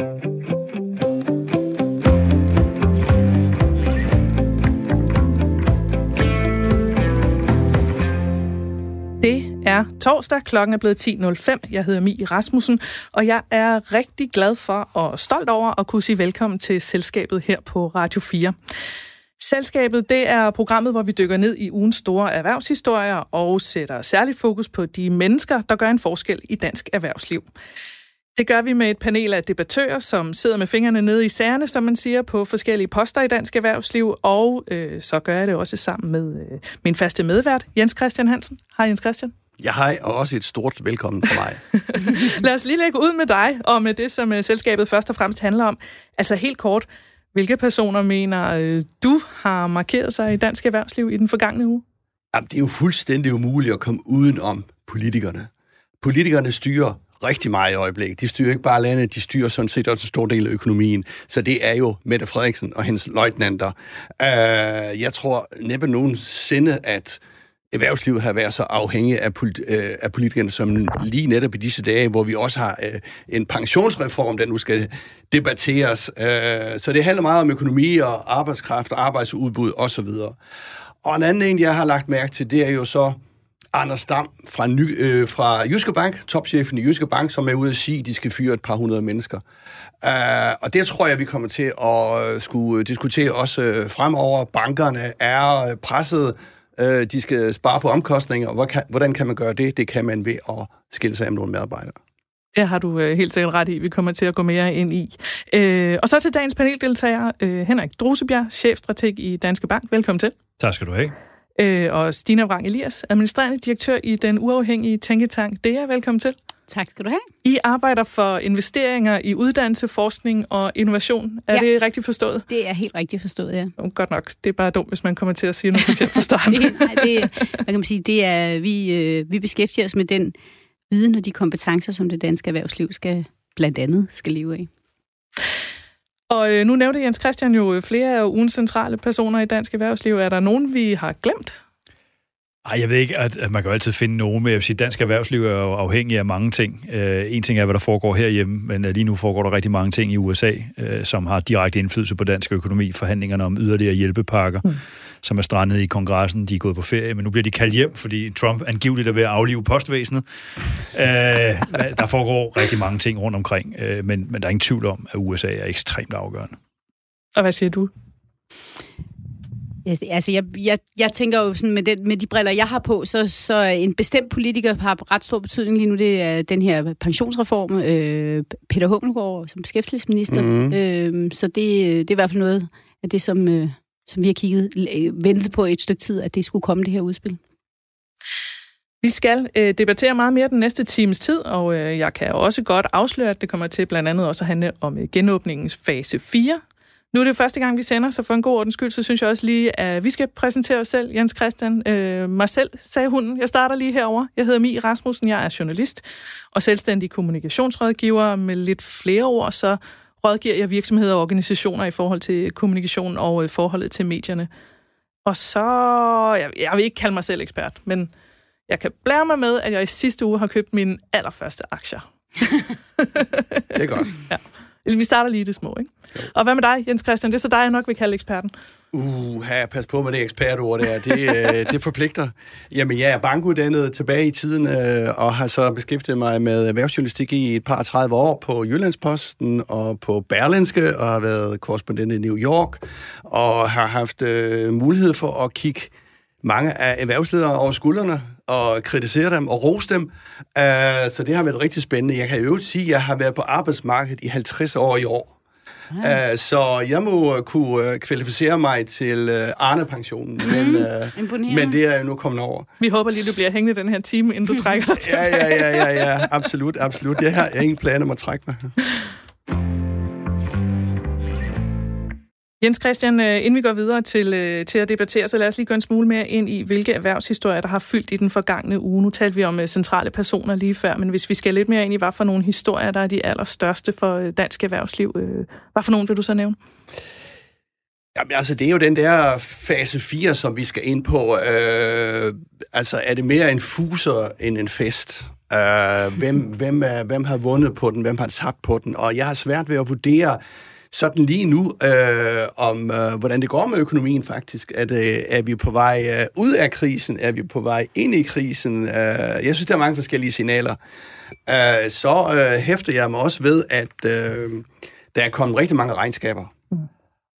Det er torsdag, klokken er blevet 10.05. Jeg hedder Mi Rasmussen, og jeg er rigtig glad for og stolt over at kunne sige velkommen til selskabet her på Radio 4. Selskabet det er programmet, hvor vi dykker ned i ugens store erhvervshistorier og sætter særligt fokus på de mennesker, der gør en forskel i dansk erhvervsliv. Det gør vi med et panel af debattører, som sidder med fingrene nede i sagerne, som man siger, på forskellige poster i dansk erhvervsliv, og øh, så gør jeg det også sammen med øh, min faste medvært, Jens Christian Hansen. Hej Jens Christian. Ja, hej, og også et stort velkommen fra mig. Lad os lige lægge ud med dig, og med det, som uh, selskabet først og fremmest handler om. Altså helt kort, hvilke personer mener uh, du har markeret sig i dansk erhvervsliv i den forgangne uge? Jamen, det er jo fuldstændig umuligt at komme udenom politikerne. Politikerne styrer rigtig meget i øjeblikket. De styrer ikke bare landet, de styrer sådan set også en stor del af økonomien. Så det er jo Mette Frederiksen og hendes løjtnanter. Øh, jeg tror næppe nogensinde, at erhvervslivet har været så afhængig af, polit- øh, af politikerne, som lige netop i disse dage, hvor vi også har øh, en pensionsreform, der nu skal debatteres. Øh, så det handler meget om økonomi og arbejdskraft og arbejdsudbud osv. Og en anden en, jeg har lagt mærke til, det er jo så Anders Dam fra, Ny, øh, fra Jyske Bank, topchefen i Jyske Bank, som er ude at sige, at de skal fyre et par hundrede mennesker. Uh, og det tror jeg, vi kommer til at skulle diskutere også fremover. Bankerne er presset Øh, de skal spare på omkostninger, og hvordan kan man gøre det? Det kan man ved at skille sig af med nogle medarbejdere. Det har du øh, helt sikkert ret i. Vi kommer til at gå mere ind i. Øh, og så til dagens paneldeltager, Henrik Drosebjerg, chefstrateg i Danske Bank. Velkommen til. Tak skal du have. Og Stina Vrang Elias, administrerende direktør i den uafhængige tænketank DEA. Velkommen til. Tak skal du have. I arbejder for investeringer i uddannelse, forskning og innovation. Er ja. det rigtigt forstået? Det er helt rigtigt forstået, ja. Oh, godt nok. Det er bare dumt, hvis man kommer til at sige noget forkert fra starten. det, nej, det, hvad kan man sige, det er, vi, øh, vi beskæftiger os med den viden og de kompetencer, som det danske erhvervsliv skal blandt andet skal leve af. Og øh, nu nævnte Jens Christian jo øh, flere af ugens centrale personer i dansk erhvervsliv. Er der nogen, vi har glemt? Ej, jeg ved ikke, at, man kan jo altid finde nogen, men jeg vil sige, dansk erhvervsliv er jo afhængig af mange ting. Uh, en ting er, hvad der foregår herhjemme, men uh, lige nu foregår der rigtig mange ting i USA, uh, som har direkte indflydelse på dansk økonomi. Forhandlingerne om yderligere hjælpepakker, mm. som er strandet i kongressen, de er gået på ferie, men nu bliver de kaldt hjem, fordi Trump angiveligt er ved at aflive postvæsenet. Uh, der foregår rigtig mange ting rundt omkring, men, men der er ingen tvivl om, at USA er ekstremt afgørende. Og hvad siger du? Altså, jeg, jeg, jeg tænker jo sådan, med, den, med de briller, jeg har på, så, så en bestemt politiker har ret stor betydning lige nu. Det er den her pensionsreform. Øh, Peter Hummelgaard som beskæftigelsesminister. Mm. Øh, så det, det er i hvert fald noget af det, som, øh, som vi har kigget, ventet på et stykke tid, at det skulle komme, det her udspil. Vi skal øh, debattere meget mere den næste times tid, og øh, jeg kan også godt afsløre, at det kommer til blandt andet også at handle om øh, genåbningens fase 4, nu er det første gang, vi sender, så for en god ordens skyld, så synes jeg også lige, at vi skal præsentere os selv, Jens Christian. Øh, mig selv, sagde hunden. Jeg starter lige herover. Jeg hedder Mi Rasmussen, jeg er journalist og selvstændig kommunikationsrådgiver. Med lidt flere ord, så rådgiver jeg virksomheder og organisationer i forhold til kommunikation og øh, forholdet til medierne. Og så, jeg, jeg vil ikke kalde mig selv ekspert, men jeg kan blære mig med, at jeg i sidste uge har købt mine allerførste aktier. det er godt. Ja. Altså, vi starter lige i det små, ikke? Og hvad med dig, Jens Christian? Det er så dig, jeg nok vil kalde eksperten. Uh, pas på med det ekspertord der. Det, øh, det forpligter. Jamen, jeg er bankuddannet tilbage i tiden, øh, og har så beskæftiget mig med erhvervsjournalistik i et par 30 år på Jyllandsposten og på Berlinske, og har været korrespondent i New York, og har haft øh, mulighed for at kigge mange af erhvervsledere over skuldrene, og kritisere dem og rose dem. Uh, så det har været rigtig spændende. Jeg kan jo sige, at jeg har været på arbejdsmarkedet i 50 år i år. Uh, så jeg må kunne kvalificere mig til uh, Arne-pensionen, mm, men, uh, men det er jeg nu kommet over. Vi håber lige, du bliver hængende den her time, inden du trækker dig til. ja, ja, ja, ja, ja, absolut, absolut. Jeg har ingen planer om at trække mig. Jens Christian, øh, inden vi går videre til, øh, til at debattere, så lad os lige gå en smule mere ind i, hvilke erhvervshistorier, der har fyldt i den forgangne uge. Nu talte vi om øh, centrale personer lige før, men hvis vi skal lidt mere ind i, hvad for nogle historier, der er de allerstørste for dansk erhvervsliv, hvad for nogle vil du så nævne? Jamen, altså, det er jo den der fase 4, som vi skal ind på. Øh, altså, er det mere en fuser end en fest? Øh, hvem, hvem, er, hvem har vundet på den? Hvem har tabt på den? Og jeg har svært ved at vurdere sådan lige nu, øh, om øh, hvordan det går med økonomien faktisk. Er, det, er vi på vej øh, ud af krisen? Er vi på vej ind i krisen? Øh, jeg synes, der er mange forskellige signaler. Øh, så øh, hæfter jeg mig også ved, at øh, der er kommet rigtig mange regnskaber. Mm.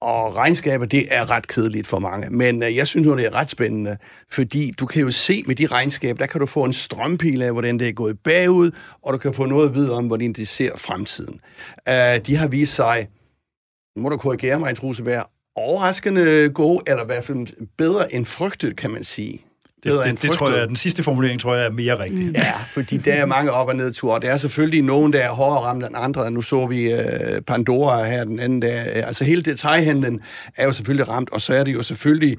Og regnskaber, det er ret kedeligt for mange. Men øh, jeg synes nu, det er ret spændende, fordi du kan jo se med de regnskaber, der kan du få en strømpil af, hvordan det er gået bagud, og du kan få noget at vide om, hvordan de ser fremtiden. Øh, de har vist sig, må du korrigere mig, Truseberg, overraskende gode, eller i hvert fald bedre end frygtet, kan man sige. Det, det, det tror jeg, den sidste formulering tror jeg er mere rigtig. Mm. Ja, fordi der er mange op- og nedture. Der er selvfølgelig nogen, der er hårdere ramt end andre. Nu så vi uh, Pandora her den anden dag. Altså hele detaljhandlen er jo selvfølgelig ramt, og så er det jo selvfølgelig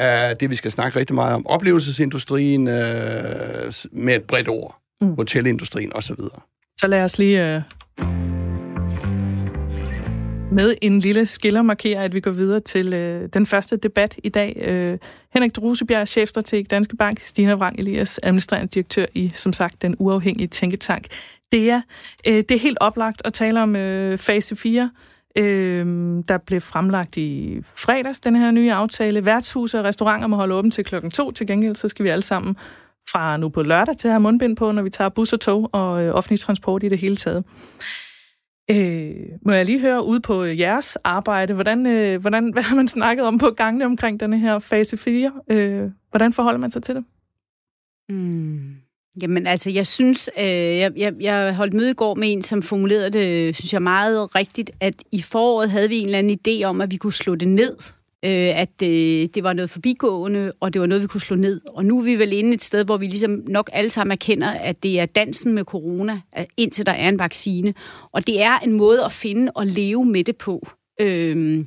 uh, det, vi skal snakke rigtig meget om. Oplevelsesindustrien uh, med et bredt ord. Mm. Hotelindustrien osv. Så lad os lige... Uh med en lille skiller markerer, at vi går videre til øh, den første debat i dag. Øh, Henrik Drusebjerg, chefstrateg Danske Bank, Stina Vrang Elias, administrerende direktør i, som sagt, den uafhængige tænketank. Det er, øh, det er helt oplagt at tale om øh, fase 4, øh, der blev fremlagt i fredags, den her nye aftale. Værtshuse og restauranter må holde åbent til klokken to. Til gengæld så skal vi alle sammen fra nu på lørdag til at have mundbind på, når vi tager bus og tog og øh, offentlig transport i det hele taget. Øh, må jeg lige høre ud på øh, jeres arbejde, hvordan, øh, hvordan, hvad har man snakket om på gangene omkring denne her fase 4? Øh, hvordan forholder man sig til det? Mm. Jamen altså, jeg synes, øh, jeg, jeg, jeg holdt møde i går med en, som formulerede det, synes jeg, meget rigtigt, at i foråret havde vi en eller anden idé om, at vi kunne slå det ned øh, at øh, det var noget forbigående, og det var noget, vi kunne slå ned. Og nu er vi vel inde et sted, hvor vi ligesom nok alle sammen erkender, at det er dansen med corona, indtil der er en vaccine. Og det er en måde at finde og leve med det på. Øh,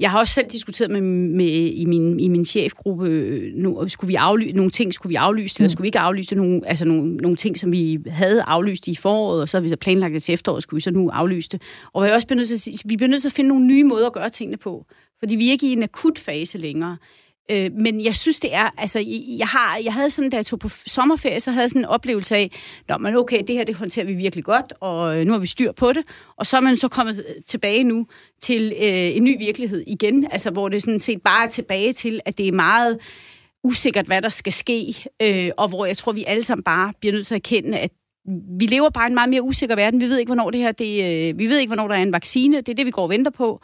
jeg har også selv diskuteret med, med i, min, i min chefgruppe, nu, skulle vi aflyse, nogle ting skulle vi aflyse, mm. eller skulle vi ikke aflyse nogle, altså nogle, nogle ting, som vi havde aflyst i foråret, og så har vi så planlagt det til efteråret, skulle vi så nu aflyse det. Og vi er også nødt til at, vi bliver nødt til at finde nogle nye måder at gøre tingene på fordi vi er ikke i en akut fase længere. Øh, men jeg synes, det er, altså, jeg, har, jeg havde sådan, da jeg tog på sommerferie, så havde jeg sådan en oplevelse af, Nå, men okay, det her, det håndterer vi virkelig godt, og øh, nu har vi styr på det, og så er man så kommet øh, tilbage nu til øh, en ny virkelighed igen, altså, hvor det sådan set bare er tilbage til, at det er meget usikkert, hvad der skal ske, øh, og hvor jeg tror, vi alle sammen bare bliver nødt til at erkende, at vi lever bare i en meget mere usikker verden. Vi ved ikke, hvornår det her, det, øh, vi ved ikke, hvornår der er en vaccine. Det er det, vi går og venter på.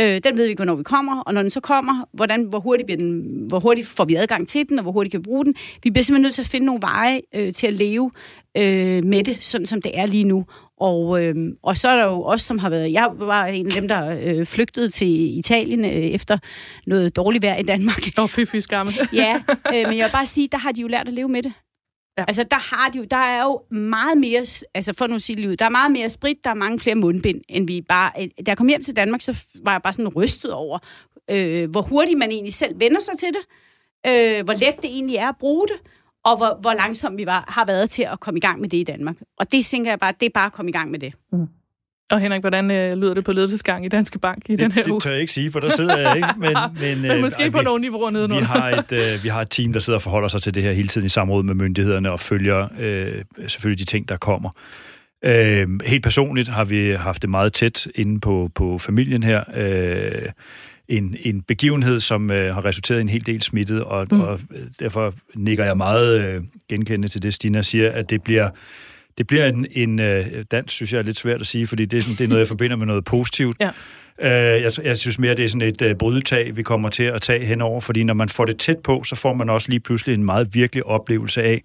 Øh, den ved vi ikke, hvornår vi kommer. Og når den så kommer, hvordan, hvor, hurtigt bliver den, hvor hurtigt får vi adgang til den, og hvor hurtigt kan vi bruge den. Vi bliver simpelthen nødt til at finde nogle veje øh, til at leve øh, med det, sådan som det er lige nu. Og, øh, og så er der jo også, som har været... Jeg var en af dem, der øh, flygtede til Italien øh, efter noget dårligt vejr i Danmark. Oh, fy, fy ja, øh, men jeg vil bare sige, der har de jo lært at leve med det. Ja. Altså, der, har de jo, der er jo meget mere, altså for nu at sige det der er meget mere sprit, der er mange flere mundbind, end vi bare... Da jeg kom hjem til Danmark, så var jeg bare sådan rystet over, øh, hvor hurtigt man egentlig selv vender sig til det, øh, hvor let det egentlig er at bruge det, og hvor, hvor langsomt vi var, har været til at komme i gang med det i Danmark. Og det tænker jeg bare, det er bare at komme i gang med det. Mm. Og Henrik, hvordan øh, lyder det på ledelsesgang i Danske Bank i det, den her det uge? Det tør jeg ikke sige, for der sidder jeg ikke. Men, men, men måske øh, på vi, nogle niveauer nedenunder. Vi har, et, øh, vi har et team, der sidder og forholder sig til det her hele tiden i samråd med myndighederne og følger øh, selvfølgelig de ting, der kommer. Øh, helt personligt har vi haft det meget tæt inde på, på familien her. Øh, en, en begivenhed, som øh, har resulteret i en hel del smittet, og, mm. og derfor nikker jeg meget øh, genkendende til det, Stina siger, at det bliver det bliver en, en uh, dans, synes jeg er lidt svært at sige, fordi det er, sådan, det er noget, jeg forbinder med noget positivt. Ja. Uh, jeg, jeg synes mere, det er sådan et uh, brydetag, vi kommer til at tage henover, fordi når man får det tæt på, så får man også lige pludselig en meget virkelig oplevelse af,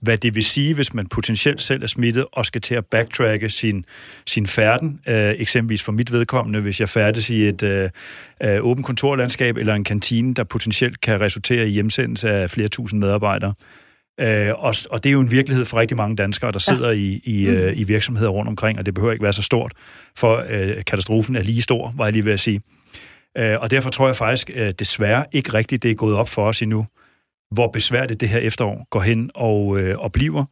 hvad det vil sige, hvis man potentielt selv er smittet og skal til at backtracke sin, sin færden. Uh, eksempelvis for mit vedkommende, hvis jeg færdes i et uh, uh, åbent kontorlandskab eller en kantine, der potentielt kan resultere i hjemsendelse af flere tusind medarbejdere. Øh, og, og det er jo en virkelighed for rigtig mange danskere, der sidder ja. i, i, mm. øh, i virksomheder rundt omkring, og det behøver ikke være så stort, for øh, katastrofen er lige stor, var jeg lige ved at sige. Øh, og derfor tror jeg faktisk øh, desværre ikke rigtigt, det er gået op for os endnu, hvor besværligt det her efterår går hen og, øh, og bliver,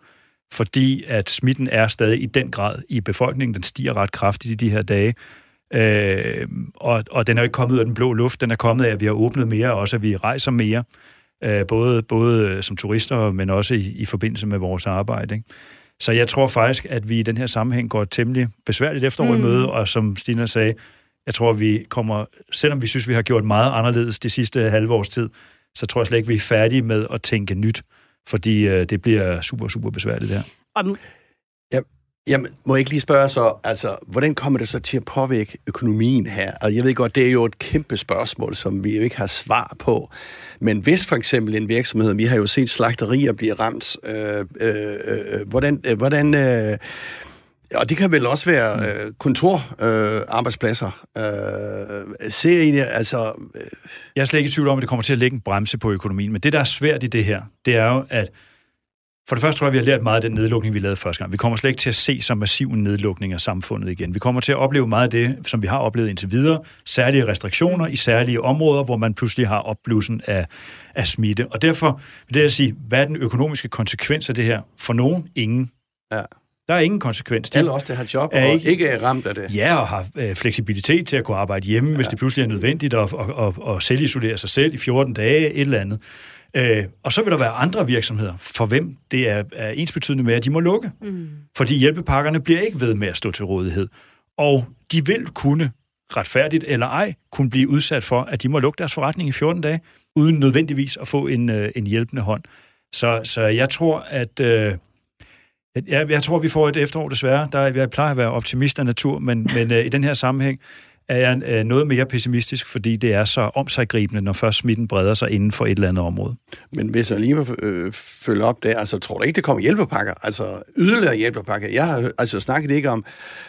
fordi at smitten er stadig i den grad i befolkningen, den stiger ret kraftigt i de her dage, Øh, og, og den er jo ikke kommet ud af den blå luft, den er kommet af, at vi har åbnet mere, og også at vi rejser mere, øh, både, både som turister, men også i, i forbindelse med vores arbejde. Ikke? Så jeg tror faktisk, at vi i den her sammenhæng går temmelig besværligt efterår mm. i møde, og som Stina sagde, jeg tror, vi kommer, selvom vi synes, vi har gjort meget anderledes de sidste halve års tid, så tror jeg slet ikke, vi er færdige med at tænke nyt, fordi øh, det bliver super, super besværligt der. Om... Jamen, må jeg ikke lige spørge så, altså, hvordan kommer det så til at påvirke økonomien her? Og jeg ved godt, det er jo et kæmpe spørgsmål, som vi jo ikke har svar på. Men hvis for eksempel en virksomhed, vi har jo set slagterier blive ramt, øh, øh, øh, hvordan, øh, hvordan øh, og det kan vel også være øh, kontorarbejdspladser. Øh, øh, ser I altså... Øh... Jeg er slet ikke i tvivl om, at det kommer til at lægge en bremse på økonomien, men det, der er svært i det her, det er jo, at for det første tror jeg, vi har lært meget af den nedlukning, vi lavede første gang. Vi kommer slet ikke til at se så massiv en nedlukning af samfundet igen. Vi kommer til at opleve meget af det, som vi har oplevet indtil videre. Særlige restriktioner i særlige områder, hvor man pludselig har opblussen af, af smitte. Og derfor vil det at sige, hvad er den økonomiske konsekvens af det her? For nogen, ingen. Ja. Der er ingen konsekvens. De Eller også, det har job og ikke, ikke er ramt af det. Ja, og har øh, fleksibilitet til at kunne arbejde hjemme, ja. hvis det pludselig er nødvendigt, at, at, at, at selvisolere sig selv i 14 dage, et eller andet. Øh, og så vil der være andre virksomheder, for hvem det er, er ensbetydende med, at de må lukke. Mm. Fordi hjælpepakkerne bliver ikke ved med at stå til rådighed. Og de vil kunne, retfærdigt eller ej, kunne blive udsat for, at de må lukke deres forretning i 14 dage, uden nødvendigvis at få en, øh, en hjælpende hånd. Så, så jeg tror, at... Øh, jeg, jeg tror, vi får et efterår desværre. Der, jeg plejer at være optimist af natur, men, men øh, i den her sammenhæng, er jeg øh, noget mere pessimistisk, fordi det er så omsaggribende, når først smitten breder sig inden for et eller andet område. Men hvis jeg lige må øh, følge op der, altså tror du ikke, det kommer hjælpepakker? Altså yderligere hjælpepakker? Jeg har altså snakket ikke om,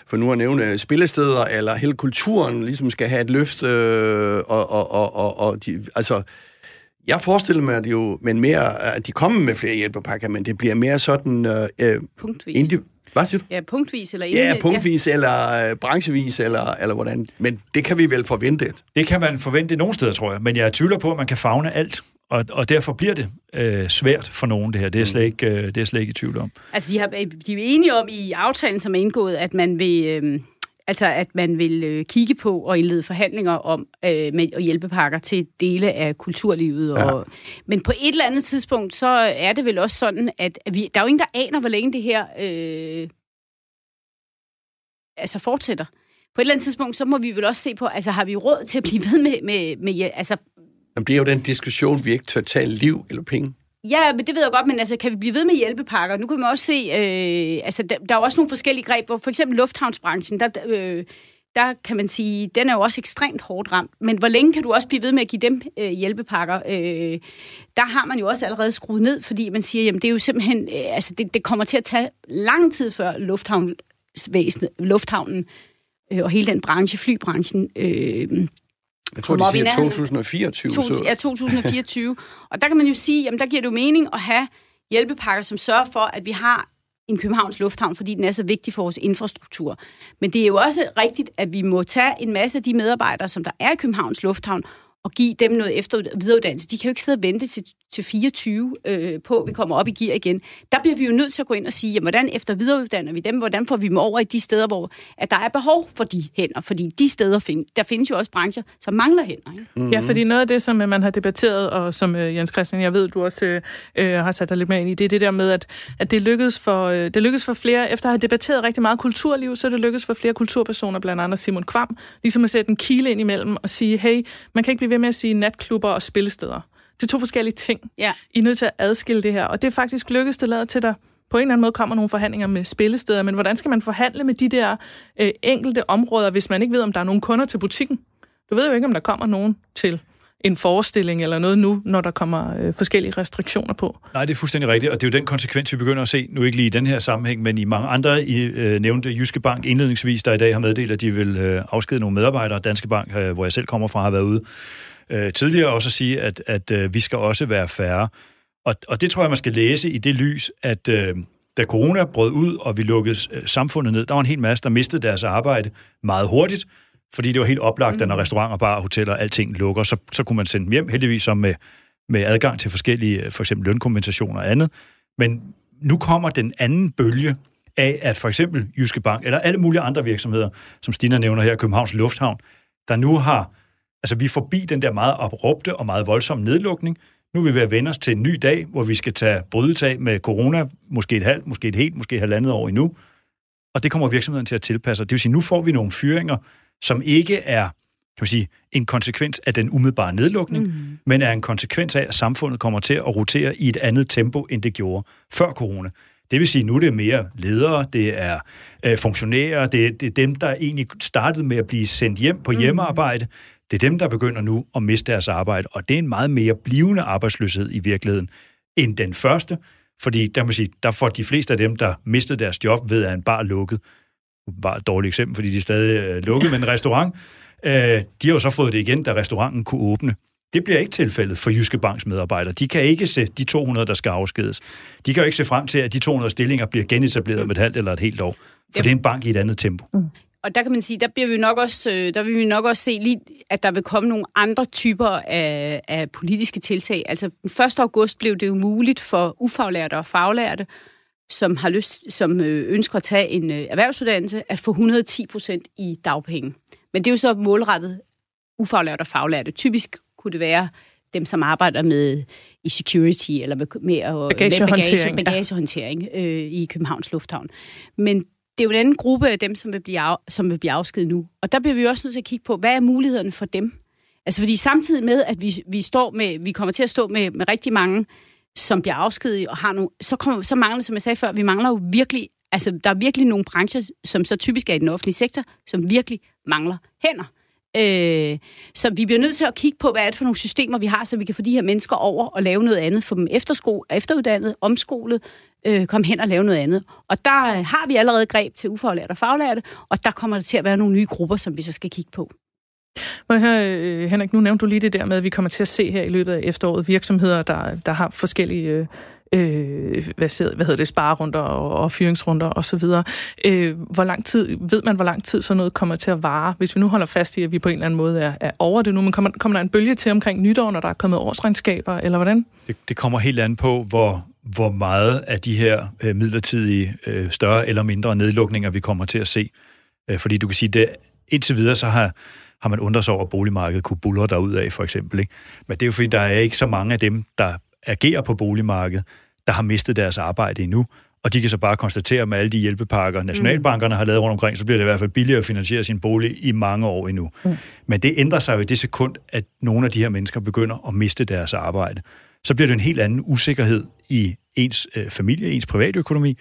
for nu at nævne spillesteder, eller hele kulturen ligesom skal have et løft, øh, og, og, og, og, og de, altså jeg forestiller mig, at, jo, men mere, at de kommer med flere hjælpepakker, men det bliver mere sådan... Øh, øh Punktvis. Indi- hvad siger du? Ja, punktvis eller Ja, punktvis ja. eller øh, branchevis, eller, eller hvordan. Men det kan vi vel forvente? Det kan man forvente nogle steder, tror jeg. Men jeg tvivler på, at man kan fagne alt. Og, og derfor bliver det øh, svært for nogen, det her. Det er, mm. slet ikke, øh, det er slet ikke i tvivl om. Altså, de, har, de er enige om i aftalen, som er indgået, at man vil... Øh, Altså at man vil øh, kigge på og indlede forhandlinger om øh, med og hjælpepakker til dele af kulturlivet. Og, ja. Men på et eller andet tidspunkt, så er det vel også sådan, at vi, der er jo ingen, der aner, hvor længe det her øh, altså fortsætter. På et eller andet tidspunkt, så må vi vel også se på, altså har vi råd til at blive ved med... med, med altså, Jamen, det er jo den diskussion, vi ikke tør tage liv eller penge. Ja, men det ved jeg godt, men altså, kan vi blive ved med hjælpepakker? Nu kan man også se, øh, altså, der, der er også nogle forskellige greb, hvor for eksempel lufthavnsbranchen, der, øh, der kan man sige, den er jo også ekstremt hårdt ramt. Men hvor længe kan du også blive ved med at give dem øh, hjælpepakker? Øh, der har man jo også allerede skruet ned, fordi man siger, jamen det er jo simpelthen, øh, altså det, det kommer til at tage lang tid før lufthavnsvæsenet, lufthavnen øh, og hele den branche, flybranchen, øh, jeg tror, de siger 2024. To, ja, 2024. og der kan man jo sige, jamen der giver det jo mening at have hjælpepakker, som sørger for, at vi har en Københavns Lufthavn, fordi den er så vigtig for vores infrastruktur. Men det er jo også rigtigt, at vi må tage en masse af de medarbejdere, som der er i Københavns Lufthavn, og give dem noget efter videreuddannelse. De kan jo ikke sidde og vente til, til 24 øh, på, at vi kommer op i gear igen. Der bliver vi jo nødt til at gå ind og sige, jamen, hvordan efter videreuddanner vi dem? Hvordan får vi dem over i de steder, hvor at der er behov for de hænder? Fordi de steder, find, der findes jo også brancher, som mangler hænder. Ikke? Mm-hmm. Ja, fordi noget af det, som man har debatteret, og som uh, Jens Christian, jeg ved, du også uh, har sat dig lidt med ind i, det er det der med, at, at det, lykkedes for, uh, det lykkedes for flere, efter at have debatteret rigtig meget kulturliv, så er det lykkedes for flere kulturpersoner, blandt andet Simon Kvam, ligesom at sætte en kile ind imellem og sige, hey, man kan ikke blive ved med at sige natklubber og spillesteder. Det er to forskellige ting. Ja. I er nødt til at adskille det her. Og det er faktisk lykkedes det lavet til dig. På en eller anden måde kommer nogle forhandlinger med spillesteder, men hvordan skal man forhandle med de der øh, enkelte områder, hvis man ikke ved, om der er nogen kunder til butikken? Du ved jo ikke, om der kommer nogen til en forestilling eller noget nu, når der kommer øh, forskellige restriktioner på. Nej, det er fuldstændig rigtigt, og det er jo den konsekvens, vi begynder at se, nu ikke lige i den her sammenhæng, men i mange andre, I øh, nævnte Jyske Bank indledningsvis, der i dag har meddelt, at de vil øh, afskede nogle medarbejdere. Danske Bank, øh, hvor jeg selv kommer fra, har været ude øh, tidligere også at sige, at, at øh, vi skal også være færre. Og, og det tror jeg, man skal læse i det lys, at øh, da corona brød ud, og vi lukkede øh, samfundet ned, der var en hel masse, der mistede deres arbejde meget hurtigt, fordi det var helt oplagt, mm. at når mm. restauranter, bar, hoteller, alting lukker, så, så kunne man sende dem hjem, heldigvis som med, med adgang til forskellige, for eksempel lønkompensationer og andet. Men nu kommer den anden bølge af, at for eksempel Jyske Bank, eller alle mulige andre virksomheder, som Stina nævner her, Københavns Lufthavn, der nu har, altså vi er forbi den der meget abrupte og meget voldsomme nedlukning, nu er vi ved at vende os til en ny dag, hvor vi skal tage brydetag med corona, måske et halvt, måske et helt, måske et halvandet år endnu. Og det kommer virksomheden til at tilpasse. Det vil sige, nu får vi nogle fyringer, som ikke er kan man sige, en konsekvens af den umiddelbare nedlukning, mm. men er en konsekvens af, at samfundet kommer til at rotere i et andet tempo, end det gjorde før corona. Det vil sige, nu er det mere ledere, det er øh, funktionærer, det, det er dem, der egentlig startede med at blive sendt hjem på mm. hjemmearbejde. Det er dem, der begynder nu at miste deres arbejde, og det er en meget mere blivende arbejdsløshed i virkeligheden end den første, fordi der, man sige, der får de fleste af dem, der mistede deres job ved, at en bar lukket. Bare et dårligt eksempel, fordi de er stadig øh, lukket, men en restaurant, øh, de har jo så fået det igen, da restauranten kunne åbne. Det bliver ikke tilfældet for Jyske Banks medarbejdere. De kan ikke se de 200, der skal afskedes. De kan jo ikke se frem til, at de 200 stillinger bliver genetableret om et halvt eller et helt år. For yep. det er en bank i et andet tempo. Mm og der kan man sige, der, bliver vi nok også, øh, der vil vi nok også se lige, at der vil komme nogle andre typer af, af politiske tiltag. Altså den 1. august blev det jo muligt for ufaglærte og faglærte, som har lyst, som øh, ønsker at tage en øh, erhvervsuddannelse, at få 110 procent i dagpenge. Men det er jo så målrettet ufaglærte og faglærte. Typisk kunne det være dem, som arbejder med i security eller med, med, bagagehåndtering, med bagage, bagagehåndtering ja. øh, i Københavns Lufthavn. Men det er jo en anden gruppe af dem, som vil blive, af, som vil blive afskedet nu. Og der bliver vi også nødt til at kigge på, hvad er mulighederne for dem? Altså fordi samtidig med, at vi, vi, står med, vi kommer til at stå med, med rigtig mange, som bliver afskediget og har nogle, så, kommer, så mangler, som jeg sagde før, vi mangler jo virkelig, altså der er virkelig nogle brancher, som så typisk er i den offentlige sektor, som virkelig mangler hænder. Øh, så vi bliver nødt til at kigge på, hvad er det for nogle systemer, vi har, så vi kan få de her mennesker over og lave noget andet, få dem eftersko, efteruddannet, omskolet, øh, komme hen og lave noget andet. Og der øh, har vi allerede greb til ufaglærte og faglærte, og der kommer der til at være nogle nye grupper, som vi så skal kigge på. Må jeg høre, øh, Henrik, nu nævnte du lige det der med, at vi kommer til at se her i løbet af efteråret virksomheder, der, der har forskellige øh, øh hvad, hedder, hvad hedder det, sparerunder og, og fyringsrunder osv. Øh, hvor lang tid, ved man, hvor lang tid sådan noget kommer til at vare? Hvis vi nu holder fast i, at vi på en eller anden måde er, er over det nu, men kommer, kommer der en bølge til omkring nytår, når der er kommet årsregnskaber, eller hvordan? Det, det kommer helt an på, hvor, hvor meget af de her øh, midlertidige øh, større eller mindre nedlukninger, vi kommer til at se. Øh, fordi du kan sige, det indtil videre, så har har man undret sig over, at boligmarkedet kunne buller ud af, for eksempel. Ikke? Men det er jo fordi, der er ikke så mange af dem, der agerer på boligmarkedet, der har mistet deres arbejde endnu. Og de kan så bare konstatere, at med alle de hjælpepakker, nationalbankerne har lavet rundt omkring, så bliver det i hvert fald billigere at finansiere sin bolig i mange år endnu. Mm. Men det ændrer sig jo i det sekund, at nogle af de her mennesker begynder at miste deres arbejde. Så bliver det en helt anden usikkerhed i ens øh, familie, ens privatøkonomi,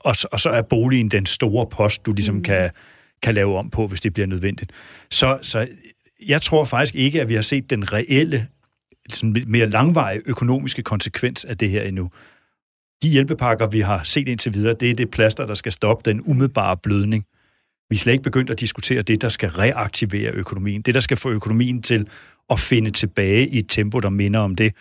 og, og så er boligen den store post, du ligesom mm. kan, kan lave om på, hvis det bliver nødvendigt. Så, så jeg tror faktisk ikke, at vi har set den reelle sådan mere langvarige økonomiske konsekvens af det her endnu. De hjælpepakker, vi har set indtil videre, det er det plaster, der skal stoppe den umiddelbare blødning. Vi er slet ikke begyndt at diskutere det, der skal reaktivere økonomien. Det, der skal få økonomien til at finde tilbage i et tempo, der minder om det,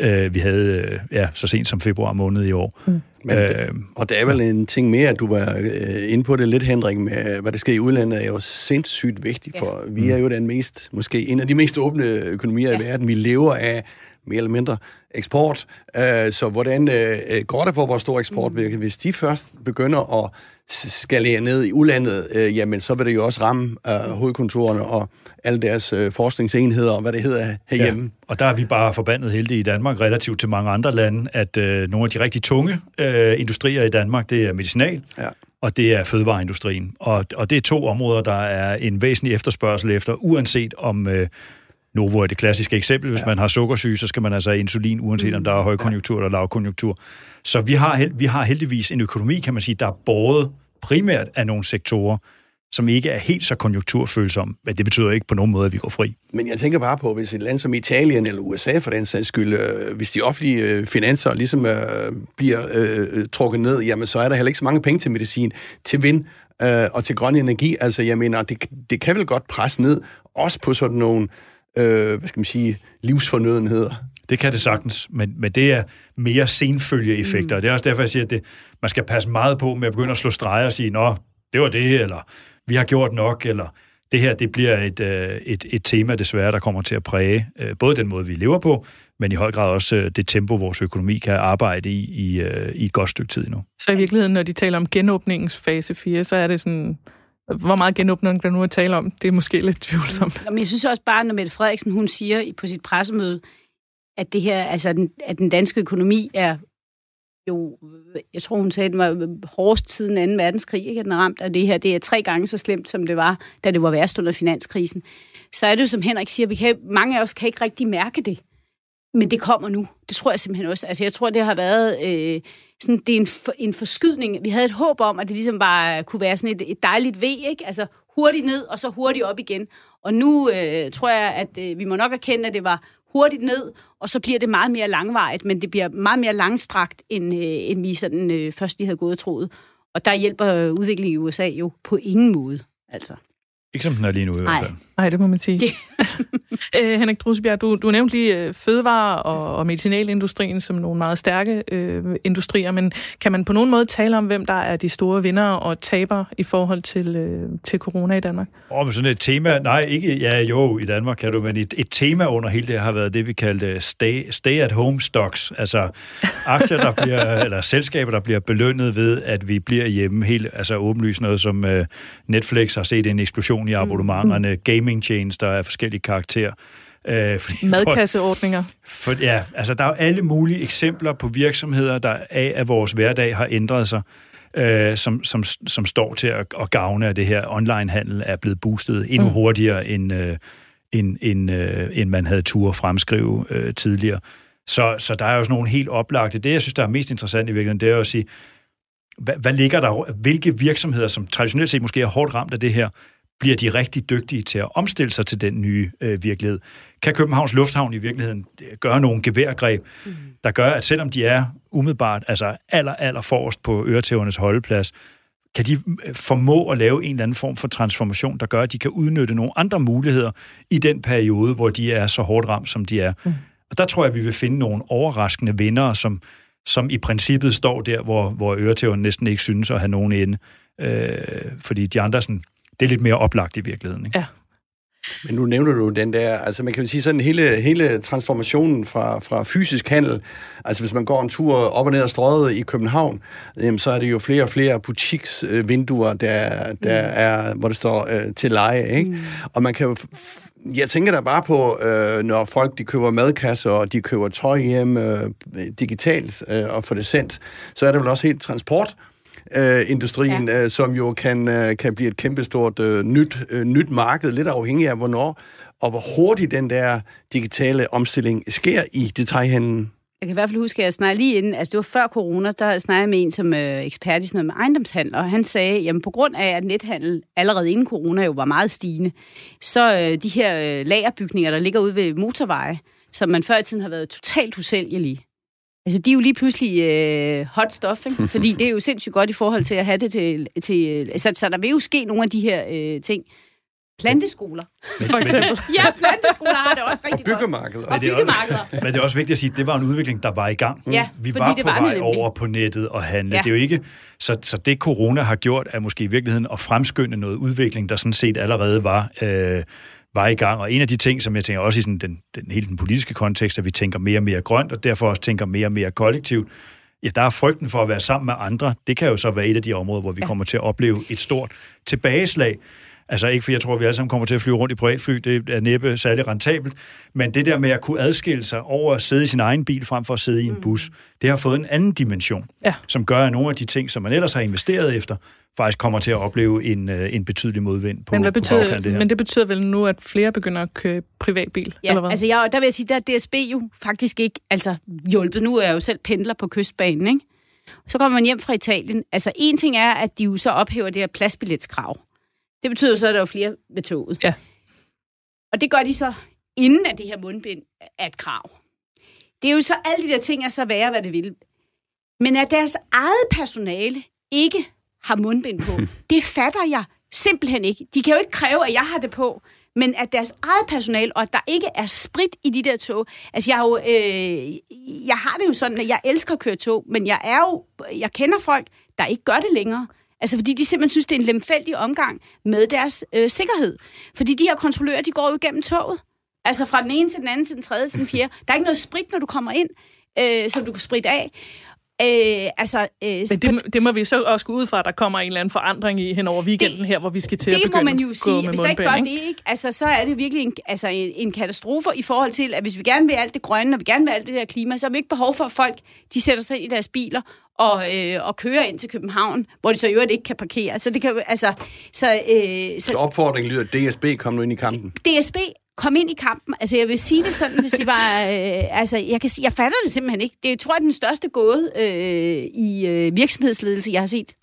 øh, vi havde øh, ja, så sent som februar måned i år. Mm. Men, øh, og der er vel en ting mere, at du var øh, inde på det lidt, Henrik, med hvad der sker i udlandet, er jo sindssygt vigtigt, for ja. vi er jo den mest, måske en af de mest åbne økonomier ja. i verden. Vi lever af mere eller mindre eksport. Øh, så hvordan øh, går det for vores store eksport? Mm. Hvis de først begynder at skalere ned i udlandet, øh, jamen så vil det jo også ramme øh, hovedkontorerne og alle deres øh, forskningsenheder og hvad det hedder herhjemme. Ja, og der er vi bare forbandet heldige i Danmark relativt til mange andre lande, at øh, nogle af de rigtig tunge øh, industrier i Danmark, det er medicinal, ja. og det er fødevareindustrien. Og, og det er to områder, der er en væsentlig efterspørgsel efter, uanset om... Øh, Novo er det klassiske eksempel. Hvis ja. man har sukkersyge, så skal man altså have insulin, uanset om der er højkonjunktur eller lavkonjunktur. Så vi har, vi har heldigvis en økonomi, kan man sige, der er båret primært af nogle sektorer, som ikke er helt så konjunkturfølsomme, men det betyder ikke på nogen måde, at vi går fri. Men jeg tænker bare på, hvis et land som Italien eller USA for den sags skyld, øh, hvis de offentlige øh, finanser ligesom øh, bliver øh, trukket ned, jamen så er der heller ikke så mange penge til medicin, til vind øh, og til grøn energi. Altså jeg mener, det, det kan vel godt presse ned, også på sådan nogle, øh, hvad skal man sige, livsfornødenheder. Det kan det sagtens, men, men det er mere senfølgeeffekter. Mm. Det er også derfor, jeg siger, at det, man skal passe meget på med at begynde at slå streger og sige, nå, det var det, eller vi har gjort nok, eller det her det bliver et, øh, et, et tema desværre, der kommer til at præge øh, både den måde, vi lever på, men i høj grad også øh, det tempo, vores økonomi kan arbejde i, i, øh, i et godt stykke tid nu. Så i virkeligheden, når de taler om genåbningens fase 4, så er det sådan, hvor meget genåbning der nu er tale om, det er måske lidt tvivlsomt. Men jeg synes også bare, når Mette Frederiksen hun siger på sit pressemøde, at det her, altså den, at den danske økonomi er jo, jeg tror hun sagde, at den var hårdest siden 2. verdenskrig, ikke? at den er ramt af det her. Det er tre gange så slemt, som det var, da det var værst under finanskrisen. Så er det jo, som Henrik siger, vi kan, mange af os kan ikke rigtig mærke det. Men det kommer nu. Det tror jeg simpelthen også. Altså, jeg tror, det har været... Øh, sådan, det er en, for, en forskydning. Vi havde et håb om, at det ligesom bare kunne være sådan et, et dejligt V, ikke? Altså hurtigt ned, og så hurtigt op igen. Og nu øh, tror jeg, at øh, vi må nok erkende, at det var hurtigt ned, og så bliver det meget mere langvarigt, men det bliver meget mere langstrakt, end, øh, end vi sådan, øh, først lige havde gået og troet. Og der hjælper udviklingen i USA jo på ingen måde. Altså. Ikke som den er lige nu i hvert fald. Nej, det må man sige. øh, Henrik Drusebjerg, du, du nævnte lige øh, fødevare- og, og medicinalindustrien som nogle meget stærke øh, industrier, men kan man på nogen måde tale om, hvem der er de store vinder og taber i forhold til, øh, til corona i Danmark? Åh, oh, men sådan et tema, nej, ikke, ja jo, i Danmark kan du, men et, et tema under hele det har været det, vi kaldte stay, stay at home stocks, altså aktier, der bliver, eller selskaber, der bliver belønnet ved, at vi bliver hjemme helt, altså åbenlyst noget, som uh, Netflix har set en eksplosion i abonnementerne, mm. gaming-tjenester af forskellige karakterer. Øh, fordi Madkasseordninger. For, for, ja, altså der er jo alle mulige eksempler på virksomheder, der af, at vores hverdag har ændret sig, øh, som, som, som står til at, at gavne af det her. Online-handel er blevet boostet endnu mm. hurtigere, end, øh, end, end, øh, end man havde tur fremskrive øh, tidligere. Så, så der er jo sådan nogle helt oplagte. Det, jeg synes, der er mest interessant i virkeligheden, det er at sige, hvad, hvad ligger der, hvilke virksomheder, som traditionelt set måske er hårdt ramt af det her, bliver de rigtig dygtige til at omstille sig til den nye øh, virkelighed. Kan Københavns Lufthavn i virkeligheden øh, gøre nogle geværgreb, mm. der gør, at selvom de er umiddelbart altså aller, aller forrest på øretævernes holdeplads, kan de øh, formå at lave en eller anden form for transformation, der gør, at de kan udnytte nogle andre muligheder i den periode, hvor de er så hårdt ramt, som de er. Mm. Og der tror jeg, at vi vil finde nogle overraskende vinder, som, som i princippet står der, hvor, hvor øretæverne næsten ikke synes at have nogen ende. Øh, fordi de andre sådan, det er lidt mere oplagt i virkeligheden. Ikke? Ja. Men nu nævner du den der, altså man kan jo sige sådan hele, hele transformationen fra, fra fysisk handel, altså hvis man går en tur op og ned ad strøget i København, jamen, så er det jo flere og flere butiksvinduer, der, der mm. er, hvor det står øh, til leje, ikke? Mm. Og man kan jo jeg tænker da bare på, øh, når folk de køber madkasser, og de køber tøj hjem øh, digitalt øh, og får det sendt, så er det vel også helt transport øh, industrien, ja. øh, som jo kan, øh, kan blive et kæmpestort øh, nyt, øh, nyt marked, lidt afhængig af hvornår og hvor hurtigt den der digitale omstilling sker i detaljhandlen. Jeg kan i hvert fald huske, at jeg snakkede lige inden, altså det var før corona, der snakkede jeg med en som øh, ekspert i sådan noget med ejendomshandel, og han sagde, jamen på grund af, at nethandel allerede inden corona jo var meget stigende, så øh, de her øh, lagerbygninger, der ligger ude ved motorveje, som man før i tiden har været totalt usælgelige, Altså, de er jo lige pludselig øh, hot stuff, ikke? fordi det er jo sindssygt godt i forhold til at have det til... til så, så der vil jo ske nogle af de her øh, ting. Planteskoler, for eksempel. ja, planteskoler har det også rigtig og byggemarkeder. godt. Og byggemarkeder. Men det er også vigtigt at sige, at det var en udvikling, der var i gang. Ja, Vi var på var vej over på nettet og handle. Ja. Det er jo ikke, så, så det corona har gjort, er måske i virkeligheden at fremskynde noget udvikling, der sådan set allerede var... Øh, var i gang. Og en af de ting, som jeg tænker også i sådan den, den hele den politiske kontekst, at vi tænker mere og mere grønt, og derfor også tænker mere og mere kollektivt, ja, der er frygten for at være sammen med andre. Det kan jo så være et af de områder, hvor vi ja. kommer til at opleve et stort tilbageslag. Altså ikke, for jeg tror, at vi alle sammen kommer til at flyve rundt i privatfly, det er næppe særlig rentabelt, men det der med at kunne adskille sig over at sidde i sin egen bil frem for at sidde i en mm. bus, det har fået en anden dimension, ja. som gør, at nogle af de ting, som man ellers har investeret efter, faktisk kommer til at opleve en, øh, en betydelig modvind på, men hvad betyder, på det her. Men det betyder vel nu, at flere begynder at købe privatbil, ja, eller hvad? altså jeg, der vil jeg sige, at DSB jo faktisk ikke altså, hjulpet. Nu er jeg jo selv pendler på kystbanen, ikke? Så kommer man hjem fra Italien. Altså en ting er, at de jo så ophæver det her pladsbilletskrav. Det betyder så, at der er flere ved toget. Ja. Og det gør de så, inden at det her mundbind er et krav. Det er jo så, alle de der ting er så værre, hvad det vil. Men at deres eget personale ikke har mundbind på, det fatter jeg simpelthen ikke. De kan jo ikke kræve, at jeg har det på, men at deres eget personale, og at der ikke er sprit i de der tog. Altså, jeg, jo, øh, jeg har det jo sådan, at jeg elsker at køre tog, men jeg er jo, jeg kender folk, der ikke gør det længere. Altså fordi de simpelthen synes, det er en lemfældig omgang med deres øh, sikkerhed. Fordi de her kontrollører, de går jo igennem toget. Altså fra den ene til den anden, til den tredje, til den fjerde. Der er ikke noget sprit, når du kommer ind, øh, som du kan spritte af. Øh, altså, øh, Men det, det må vi så også gå ud fra, at der kommer en eller anden forandring i hen over weekenden Det- her, hvor vi skal til at det begynde må man jo at sige. Hvis der ikke gør det, ikke? Altså, så er det virkelig en, altså, en, en katastrofe i forhold til, at hvis vi gerne vil alt det grønne, og vi gerne vil alt det der klima, så har vi ikke behov for, at folk de sætter sig ind i deres biler og, øh, og kører ind til København, hvor de så i øvrigt ikke kan parkere. Så det kan altså, så, øh, Så så opfordringen lyder, at DSB kom nu ind i kampen. DSB kom ind i kampen. Altså, jeg vil sige det sådan, hvis det var... Øh, altså, jeg, kan sige, jeg fatter det simpelthen ikke. Det er, tror jeg, den største gåde øh, i øh, virksomhedsledelse, jeg har set.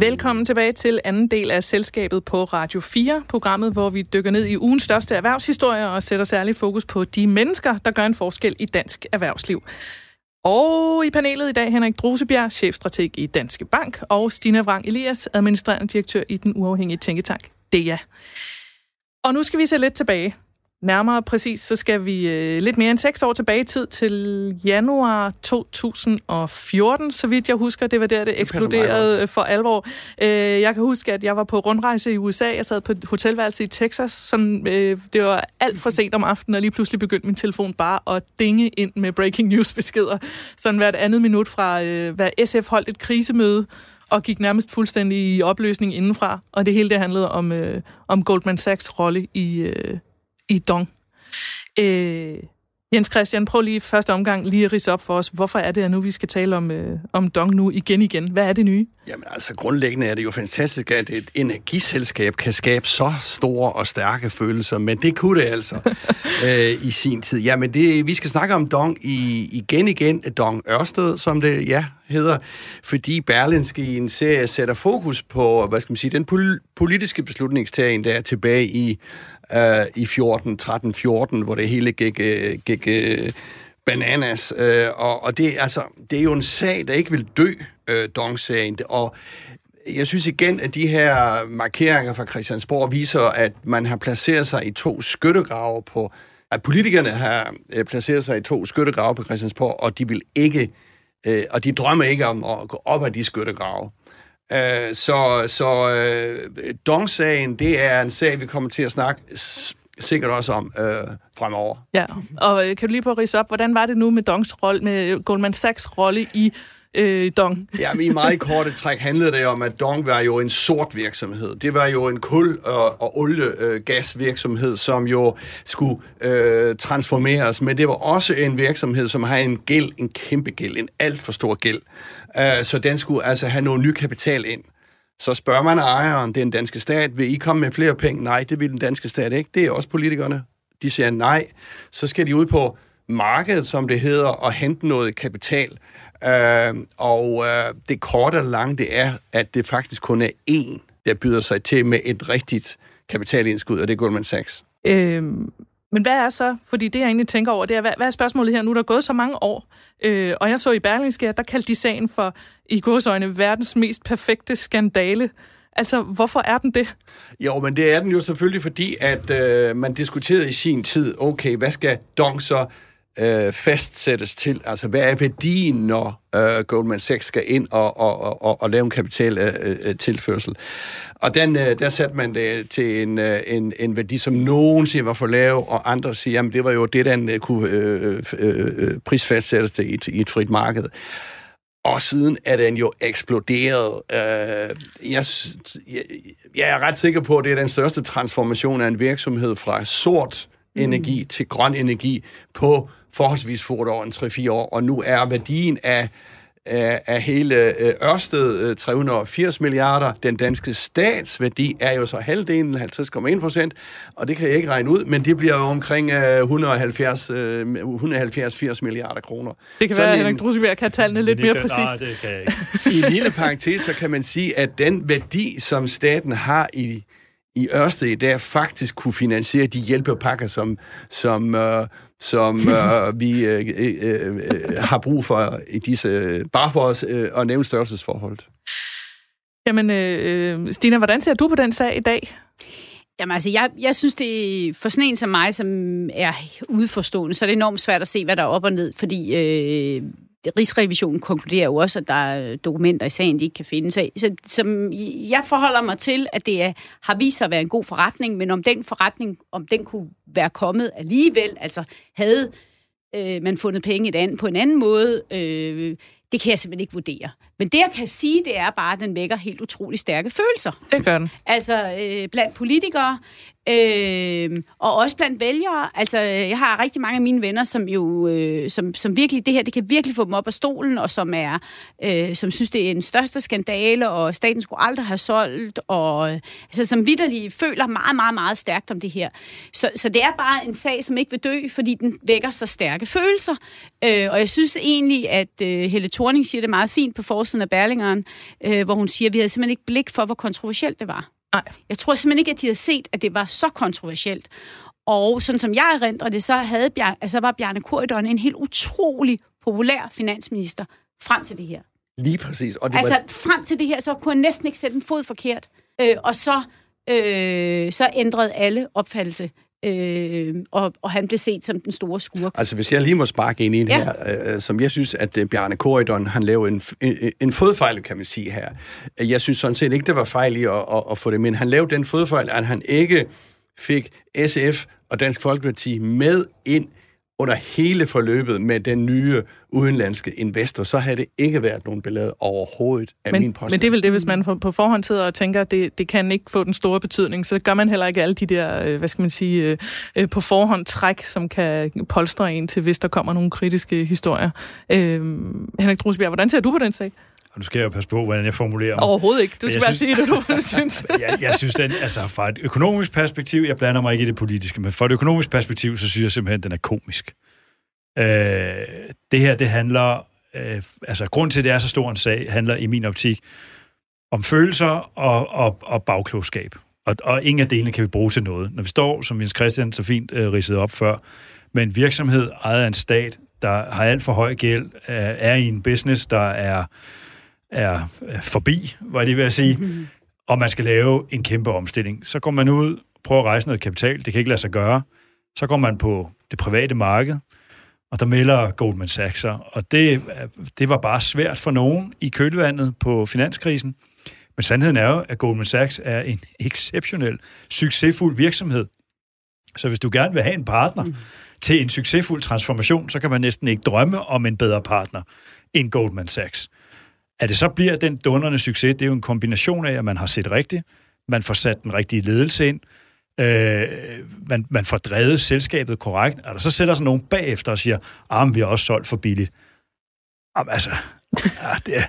Velkommen tilbage til anden del af Selskabet på Radio 4, programmet, hvor vi dykker ned i ugens største erhvervshistorie og sætter særligt fokus på de mennesker, der gør en forskel i dansk erhvervsliv. Og i panelet i dag Henrik Drusebjerg, chefstrateg i Danske Bank, og Stina Vrang Elias, administrerende direktør i den uafhængige tænketank DEA. Og nu skal vi se lidt tilbage. Nærmere præcis, så skal vi øh, lidt mere end seks år tilbage i tid til januar 2014, så vidt jeg husker. Det var der, det eksploderede øh, for alvor. Øh, jeg kan huske, at jeg var på rundrejse i USA. Jeg sad på et hotelværelse i Texas. Sådan, øh, det var alt for sent om aftenen, og lige pludselig begyndte min telefon bare at dinge ind med breaking news beskeder. Sådan hvert andet minut fra, øh, hvad SF holdt et krisemøde, og gik nærmest fuldstændig i opløsning indenfra. Og det hele det handlede om, øh, om Goldman Sachs rolle i, øh, i Dong. Øh, Jens Christian, prøv lige første omgang lige at rise op for os. Hvorfor er det, at nu vi skal tale om, øh, om Dong nu igen igen? Hvad er det nye? Jamen altså, grundlæggende er det jo fantastisk, at et energiselskab kan skabe så store og stærke følelser, men det kunne det altså øh, i sin tid. Jamen, det, vi skal snakke om Dong i, igen igen, Dong Ørsted, som det ja, hedder, fordi Berlinske i en serie sætter fokus på, hvad skal man sige, den pol- politiske beslutningstagen, der er tilbage i, øh, i 14, 13, 14, hvor det hele gik, øh, gik øh, bananas. Øh, og og det, altså, det er jo en sag, der ikke vil dø, øh, Dong-sagen. Og jeg synes igen, at de her markeringer fra Christiansborg viser, at man har placeret sig i to skyttegrave på at politikerne har øh, placeret sig i to skyttegrave på Christiansborg, og de vil ikke, øh, og de drømmer ikke om at gå op af de skyttegrave. Øh, så så øh, Dong-sagen, det er en sag, vi kommer til at snakke sikkert også om øh, fremover. Ja, og øh, kan du lige prøve at rise op, hvordan var det nu med Dongs rolle, med øh, Goldman Sachs rolle i øh, Dong? Ja, men i meget korte træk handlede det om, at Dong var jo en sort virksomhed. Det var jo en kul- og, og oliegasvirksomhed, øh, som jo skulle øh, transformeres, men det var også en virksomhed, som har en gæld, en kæmpe gæld, en alt for stor gæld. Uh, så den skulle altså have noget ny kapital ind. Så spørger man ejeren, det er den danske stat, vil I komme med flere penge? Nej, det vil den danske stat ikke. Det er også politikerne. De siger nej. Så skal de ud på markedet, som det hedder, og hente noget kapital. Uh, og uh, det korte og lange, det er, at det faktisk kun er én, der byder sig til med et rigtigt kapitalindskud, og det er Goldman Sachs. Øhm, men hvad er så, fordi det jeg egentlig tænker over, det er, hvad, hvad er spørgsmålet her? Nu er der gået så mange år, øh, og jeg så i Berlingske, at der kaldte de sagen for, i godsøjne, verdens mest perfekte skandale. Altså, hvorfor er den det? Jo, men det er den jo selvfølgelig, fordi at øh, man diskuterede i sin tid, okay, hvad skal Dong så øh, fastsættes til? Altså, hvad er værdien, når øh, Goldman Sachs skal ind og, og, og, og, lave en kapitaltilførsel? Og den, øh, der satte man det til en, øh, en, en værdi, som nogen siger var for lav, og andre siger, jamen det var jo det, den øh, kunne øh, øh, øh, prisfastsættes til i et, i et frit marked. Og siden er den jo eksploderet. Øh, jeg, jeg, jeg er ret sikker på, at det er den største transformation af en virksomhed fra sort energi mm. til grøn energi på forholdsvis få år, en 3-4 år. Og nu er værdien af, af, af hele øh, Ørsted øh, 380 milliarder. Den danske statsværdi er jo så halvdelen, 50,1 procent, og det kan jeg ikke regne ud, men det bliver jo omkring øh, 170, øh, 170-80 milliarder kroner. Det kan Sådan være, at en- Henrik Drusebjerg kan tallene lidt mere præcist. Nej, det kan jeg ikke. I en lille parentes, så kan man sige, at den værdi, som staten har i, i Ørsted i dag, faktisk kunne finansiere de hjælpepakker, som, som, øh, som øh, vi øh, øh, øh, har brug for i disse, bare for os øh, at nævne størrelsesforholdet. Jamen, øh, Stina, hvordan ser du på den sag i dag? Jamen altså, jeg, jeg synes, det er for sådan en som mig, som er udeforstående, så er det enormt svært at se, hvad der er op og ned, fordi øh, Rigsrevisionen konkluderer jo også, at der er øh, dokumenter i sagen, de ikke kan finde. Så, så som jeg forholder mig til, at det er, har vist sig at være en god forretning, men om den forretning, om den kunne være kommet alligevel, altså havde øh, man fundet penge et andet, på en anden måde, øh, det kan jeg simpelthen ikke vurdere. Men det, jeg kan sige, det er bare, at den vækker helt utrolig stærke følelser. Det gør den. Altså øh, blandt politikere, øh, og også blandt vælgere. Altså, jeg har rigtig mange af mine venner, som jo, øh, som, som virkelig, det her, det kan virkelig få dem op af stolen, og som er, øh, som synes, det er en største skandale, og staten skulle aldrig have solgt, og altså, som vidderligt føler meget, meget, meget stærkt om det her. Så, så det er bare en sag, som ikke vil dø, fordi den vækker så stærke følelser. Øh, og jeg synes egentlig, at øh, Helle Thorning siger det meget fint på forsiden af Berlingeren, øh, hvor hun siger, at vi havde simpelthen ikke blik for, hvor kontroversielt det var. Nej. Jeg tror simpelthen ikke, at de havde set, at det var så kontroversielt. Og sådan som jeg erindrer det, så havde Bjarne, altså var Bjarne Korydon en helt utrolig populær finansminister frem til det her. Lige præcis. Og det Altså var, frem til det her, så kunne han næsten ikke sætte en fod forkert. Øh, og så, øh, så ændrede alle opfattelse. Øh, og, og han blev set som den store skurk. altså, hvis jeg lige må sparke ind i en Ja. her, øh, som jeg synes, at øh, Bjarne Korydon, han lavede en, en, en fodfejl, kan man sige her. Jeg synes sådan set ikke, det var fejl i at, at, at få det, men han lavede den fodfejl, at han ikke fik SF og Dansk Folkeparti med ind under hele forløbet med den nye udenlandske investor, så havde det ikke været nogen billede overhovedet af min Men, påstand. men det er vel det, hvis man på- på forhånd sidder og tænker, at det, det kan ikke få den store betydning, så gør man heller ikke alle de der, øh, hvad skal man sige, øh, øh, på forhånd træk, som kan polstre en til, hvis der kommer nogle kritiske historier. Øh, Henrik Drusbjerg, hvordan ser du på den sag? Og nu skal jeg jo passe på, hvordan jeg formulerer mig. Overhovedet ikke. Du skal bare sige det, du synes. jeg, jeg synes, den, altså fra et økonomisk perspektiv, jeg blander mig ikke i det politiske, men fra et økonomisk perspektiv, så synes jeg simpelthen, den er komisk. Øh, det her, det handler, øh, altså grund til, at det er så stor en sag, handler i min optik om følelser og, og, og bagklogskab. Og, og ingen af delene kan vi bruge til noget. Når vi står, som Jens Christian så fint øh, ridsede op før, med en virksomhed ejet af en stat, der har alt for høj gæld, er, er i en business, der er, er forbi, var det ved at sige, og man skal lave en kæmpe omstilling. Så går man ud, prøver at rejse noget kapital, det kan ikke lade sig gøre. Så går man på det private marked, og der melder Goldman Sachs sig. Og det, det var bare svært for nogen i kølvandet på finanskrisen. Men sandheden er jo, at Goldman Sachs er en exceptionel, succesfuld virksomhed. Så hvis du gerne vil have en partner mm. til en succesfuld transformation, så kan man næsten ikke drømme om en bedre partner end Goldman Sachs. At det så bliver den dundrende succes, det er jo en kombination af, at man har set rigtigt, man får sat den rigtige ledelse ind, øh, man, man får drevet selskabet korrekt, og der så sætter sig nogen bagefter og siger, ah, vi har også solgt for billigt. Jamen, altså, ja, det er,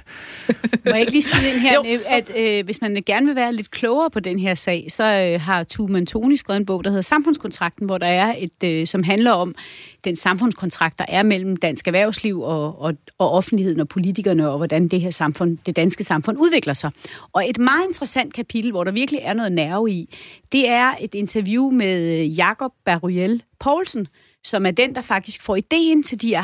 Må jeg ikke lige skyde ind her, Jo. øh, at øh, hvis man gerne vil være lidt klogere på den her sag, så øh, har Tue Mantoni skrevet en bog, der hedder Samfundskontrakten, hvor der er et, øh, som handler om den samfundskontrakt, der er mellem dansk erhvervsliv og, og, og offentligheden og politikerne, og hvordan det her samfund, det danske samfund udvikler sig. Og et meget interessant kapitel, hvor der virkelig er noget nerve i, det er et interview med Jakob Baruel Poulsen, som er den, der faktisk får ideen til de her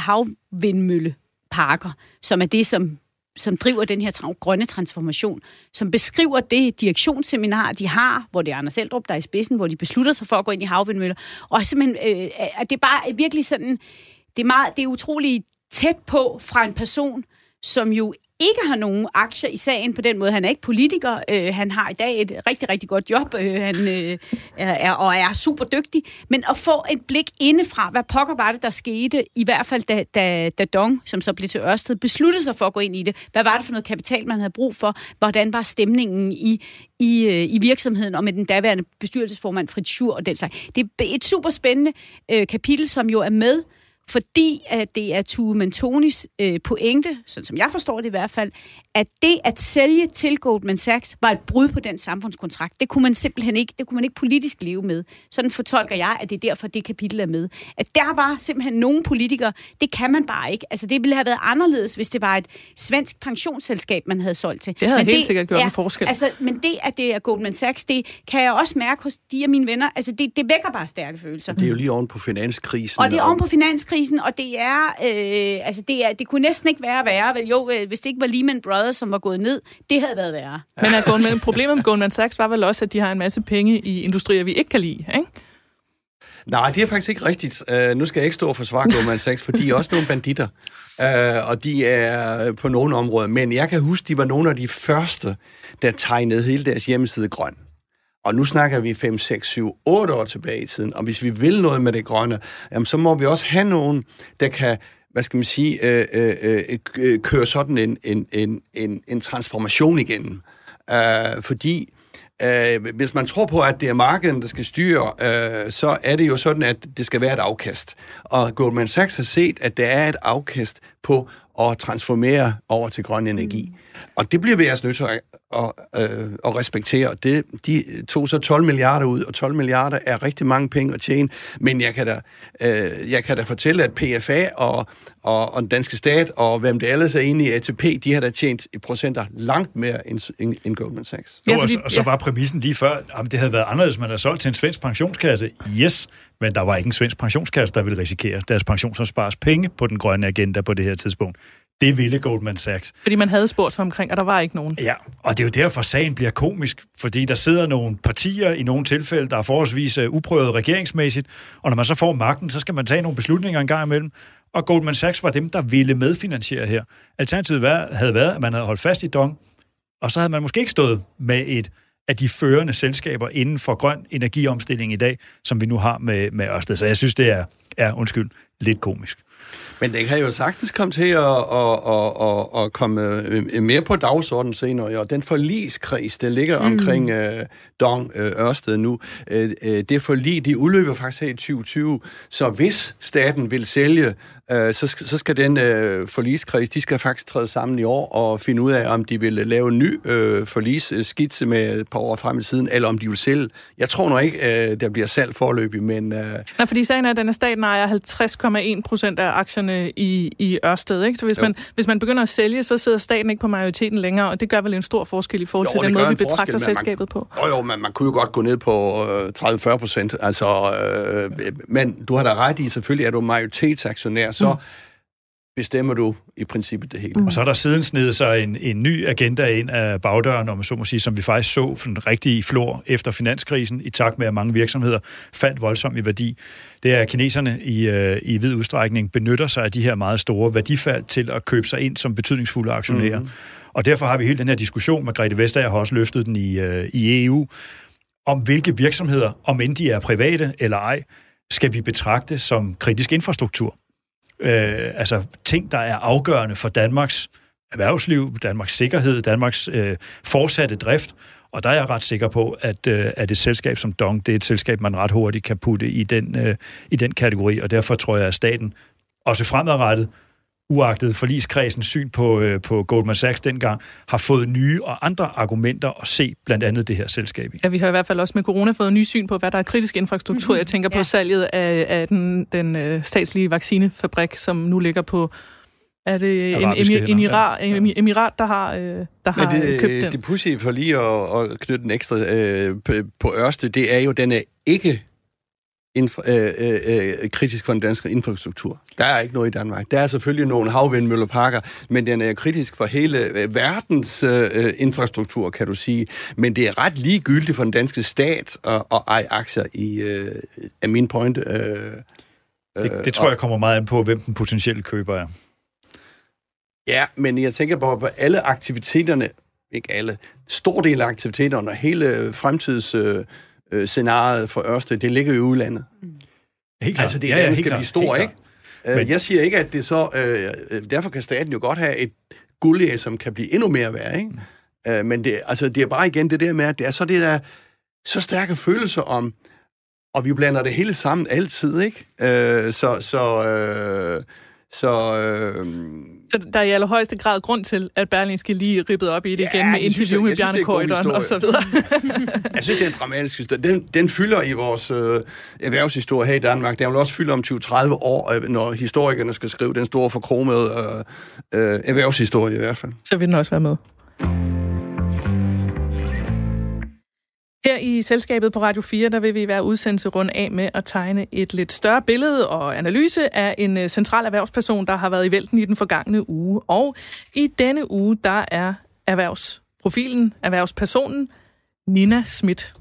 parker, som er det, som som driver den her tra- grønne transformation, som beskriver det direktionsseminar, de har, hvor det er Anders Eldrup, der er i spidsen, hvor de beslutter sig for at gå ind i havvindmøller. Og simpelthen, øh, at det er bare virkelig sådan, det er, meget, det er utroligt tæt på fra en person, som jo ikke har nogen aktier i sagen på den måde. Han er ikke politiker. Øh, han har i dag et rigtig, rigtig godt job. Øh, han øh, er, og er super dygtig. Men at få et blik indefra, hvad pokker var det, der skete, i hvert fald da, da, da Dong, som så blev til Ørsted, besluttede sig for at gå ind i det. Hvad var det for noget kapital, man havde brug for? Hvordan var stemningen i, i, øh, i virksomheden, og med den daværende bestyrelsesformand Fritz Schur og den slags. Det er et super spændende øh, kapitel, som jo er med fordi at det er Tue Mantonis øh, pointe, sådan som jeg forstår det i hvert fald, at det at sælge til Goldman Sachs var et brud på den samfundskontrakt. Det kunne man simpelthen ikke, det kunne man ikke politisk leve med. Sådan fortolker jeg, at det er derfor, det kapitel er med. At der var simpelthen nogle politikere, det kan man bare ikke. Altså det ville have været anderledes, hvis det var et svensk pensionsselskab, man havde solgt til. Det havde helt sikkert gjort en forskel. Altså, men det, at det er Goldman Sachs, det kan jeg også mærke hos de af mine venner. Altså det, det vækker bare stærke følelser. Det er jo lige oven på finanskrisen. Og det er oven på finanskrisen, og det er, øh, altså det er, det kunne næsten ikke være værre. Vel, jo, øh, hvis det ikke var Lehman Brothers, som var gået ned, det havde været værre. Men at Goldman, problemet med Goldman Sachs var vel også, at de har en masse penge i industrier, vi ikke kan lide, ikke? Nej, det er faktisk ikke rigtigt. Uh, nu skal jeg ikke stå og forsvare Goldman Sachs, for de er også nogle banditter. Uh, og de er på nogle områder. Men jeg kan huske, de var nogle af de første, der tegnede hele deres hjemmeside grøn. Og nu snakker vi 5, 6, 7, 8 år tilbage i tiden. Og hvis vi vil noget med det grønne, jamen, så må vi også have nogen, der kan hvad skal man sige, øh, øh, øh, øh køre sådan en, en, en, en, en transformation igennem. Uh, fordi uh, hvis man tror på, at det er markedet, der skal styre, uh, så er det jo sådan, at det skal være et afkast. Og Goldman Sachs har set, at der er et afkast på at transformere over til grøn energi. Mm. Og det bliver vi altså nødt til at, at, at, at respektere. Det, de tog så 12 milliarder ud, og 12 milliarder er rigtig mange penge at tjene. Men jeg kan da, øh, jeg kan da fortælle, at PFA og, og, og den danske stat, og hvem det ellers er inde i ATP, de har da tjent i procenter langt mere end, end, end Goldman Sachs. Ja, fordi, og, så, var præmissen lige før, at det havde været anderledes, man havde solgt til en svensk pensionskasse. Yes, men der var ikke en svensk pensionskasse, der ville risikere deres pensionsopspares penge på den grønne agenda på det her tidspunkt. Det ville Goldman Sachs. Fordi man havde spurgt sig omkring, og der var ikke nogen. Ja, og det er jo derfor, sagen bliver komisk, fordi der sidder nogle partier i nogle tilfælde, der er forholdsvis uh, uprøvet regeringsmæssigt, og når man så får magten, så skal man tage nogle beslutninger en gang imellem, og Goldman Sachs var dem, der ville medfinansiere her. Alternativet havde været, at man havde holdt fast i Dong, og så havde man måske ikke stået med et af de førende selskaber inden for grøn energiomstilling i dag, som vi nu har med, med Ørsted. Så jeg synes, det er, er undskyld, lidt komisk. Men det kan jo sagtens komme til at, at, at, at, at komme øh, mere på dagsordenen senere. Og den forliskreds, der ligger mm. omkring uh, Dong uh, Ørsted nu, uh, det forlig, de udløber faktisk her i 2020. Så hvis staten vil sælge øh, så, så skal den øh, forliskreds, de skal faktisk træde sammen i år og finde ud af, om de vil lave en ny øh, forlisskitse med et par år frem i tiden, eller om de vil sælge. Jeg tror nok ikke, øh, der bliver salg forløbig, men... Øh... Nej, fordi sagen er, at den er staten ejer 50,1 procent af aktierne i, i Ørsted, ikke? Så hvis man, hvis man begynder at sælge, så sidder staten ikke på majoriteten længere, og det gør vel en stor forskel i forhold jo, til den måde, vi betragter forskel, selskabet man, på. Jo, jo, men man kunne jo godt gå ned på øh, 30-40 procent, altså... Øh, men du har da ret i, selvfølgelig er du majoritetsaktionær, så mm. bestemmer du i princippet det hele. Mm. Og så er der siden snedet sig en, en ny agenda ind af bagdøren, om man så må sige, som vi faktisk så for den rigtige flor efter finanskrisen, i takt med, at mange virksomheder faldt voldsomt i værdi. Det er, at kineserne i, øh, i vid udstrækning benytter sig af de her meget store værdifald til at købe sig ind som betydningsfulde aktionærer. Mm. Og derfor har vi hele den her diskussion, Margrethe Vestager har også løftet den i, øh, i EU, om hvilke virksomheder, om end de er private eller ej, skal vi betragte som kritisk infrastruktur. Øh, altså ting, der er afgørende for Danmarks erhvervsliv, Danmarks sikkerhed, Danmarks øh, fortsatte drift. Og der er jeg ret sikker på, at, øh, at et selskab som Dong, det er et selskab, man ret hurtigt kan putte i den, øh, i den kategori. Og derfor tror jeg, at staten også fremadrettet uagtet forligskredsens syn på, øh, på Goldman Sachs dengang, har fået nye og andre argumenter at se blandt andet det her selskab i. Ja, vi har i hvert fald også med corona fået ny syn på, hvad der er kritisk infrastruktur. Mm-hmm. Jeg tænker på ja. salget af, af den, den øh, statslige vaccinefabrik, som nu ligger på er det en, en, en, emirat, en emirat, der har, øh, der har det, købt den? Det pussy for lige at, at knytte den ekstra øh, på, på Ørsted, det er jo, den er ikke infra, øh, øh, øh, kritisk for den danske infrastruktur. Der er ikke noget i Danmark. Der er selvfølgelig nogle havvindmølleparker, men den er kritisk for hele øh, verdens øh, infrastruktur, kan du sige. Men det er ret ligegyldigt for den danske stat at, at eje aktier i, øh, af min point. Øh, det, det tror og, jeg kommer meget an på, hvem den potentielle køber er. Ja, men jeg tænker på, på alle aktiviteterne, ikke alle, stor del af aktiviteterne og hele fremtids... Øh, øh, scenariet for Ørsted, det ligger i udlandet. Mm. Helt klart. Altså, det er ja, ja, skal blive stor, ikke? Øh, Men... Jeg siger ikke, at det så... Øh, derfor kan staten jo godt have et guldæg, som kan blive endnu mere værd, ikke? Mm. Øh, men det, altså, det er bare igen det der med, at det er så det der så stærke følelser om, og vi blander det hele sammen altid, ikke? Øh, så så øh, så, øh, så der er i allerhøjeste grad grund til, at Berlingske lige rippet op i det ja, igen med interview med Bjarne Køjderen og så videre. jeg synes, det er en dramatisk historie. Den, den fylder i vores øh, erhvervshistorie her i Danmark. Den vil også fylde om 20-30 år, øh, når historikerne skal skrive den store forkromede øh, øh, erhvervshistorie i hvert fald. Så vil den også være med. Her i selskabet på Radio 4, der vil vi være udsendelse rundt af med at tegne et lidt større billede og analyse af en øh, central erhvervsperson, der har været i vælten i den forgangne uge. Og i denne uge, der er erhvervsprofilen, erhvervspersonen Nina Schmidt.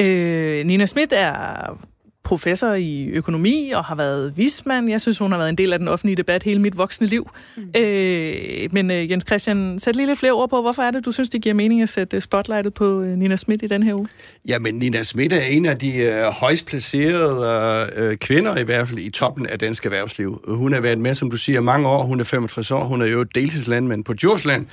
Øh, Nina Schmidt er professor i økonomi og har været vismand. Jeg synes, hun har været en del af den offentlige debat hele mit voksne liv. Mm. Øh, men øh, Jens Christian, sæt lige lidt flere ord på, hvorfor er det, du synes, det giver mening at sætte spotlightet på øh, Nina Schmidt i den her uge? Jamen, Nina Schmidt er en af de øh, højst placerede øh, kvinder, i hvert fald i toppen af dansk erhvervsliv. Hun har været med, som du siger, mange år. Hun er 65 år. Hun er jo deltidslandmand på Djursland.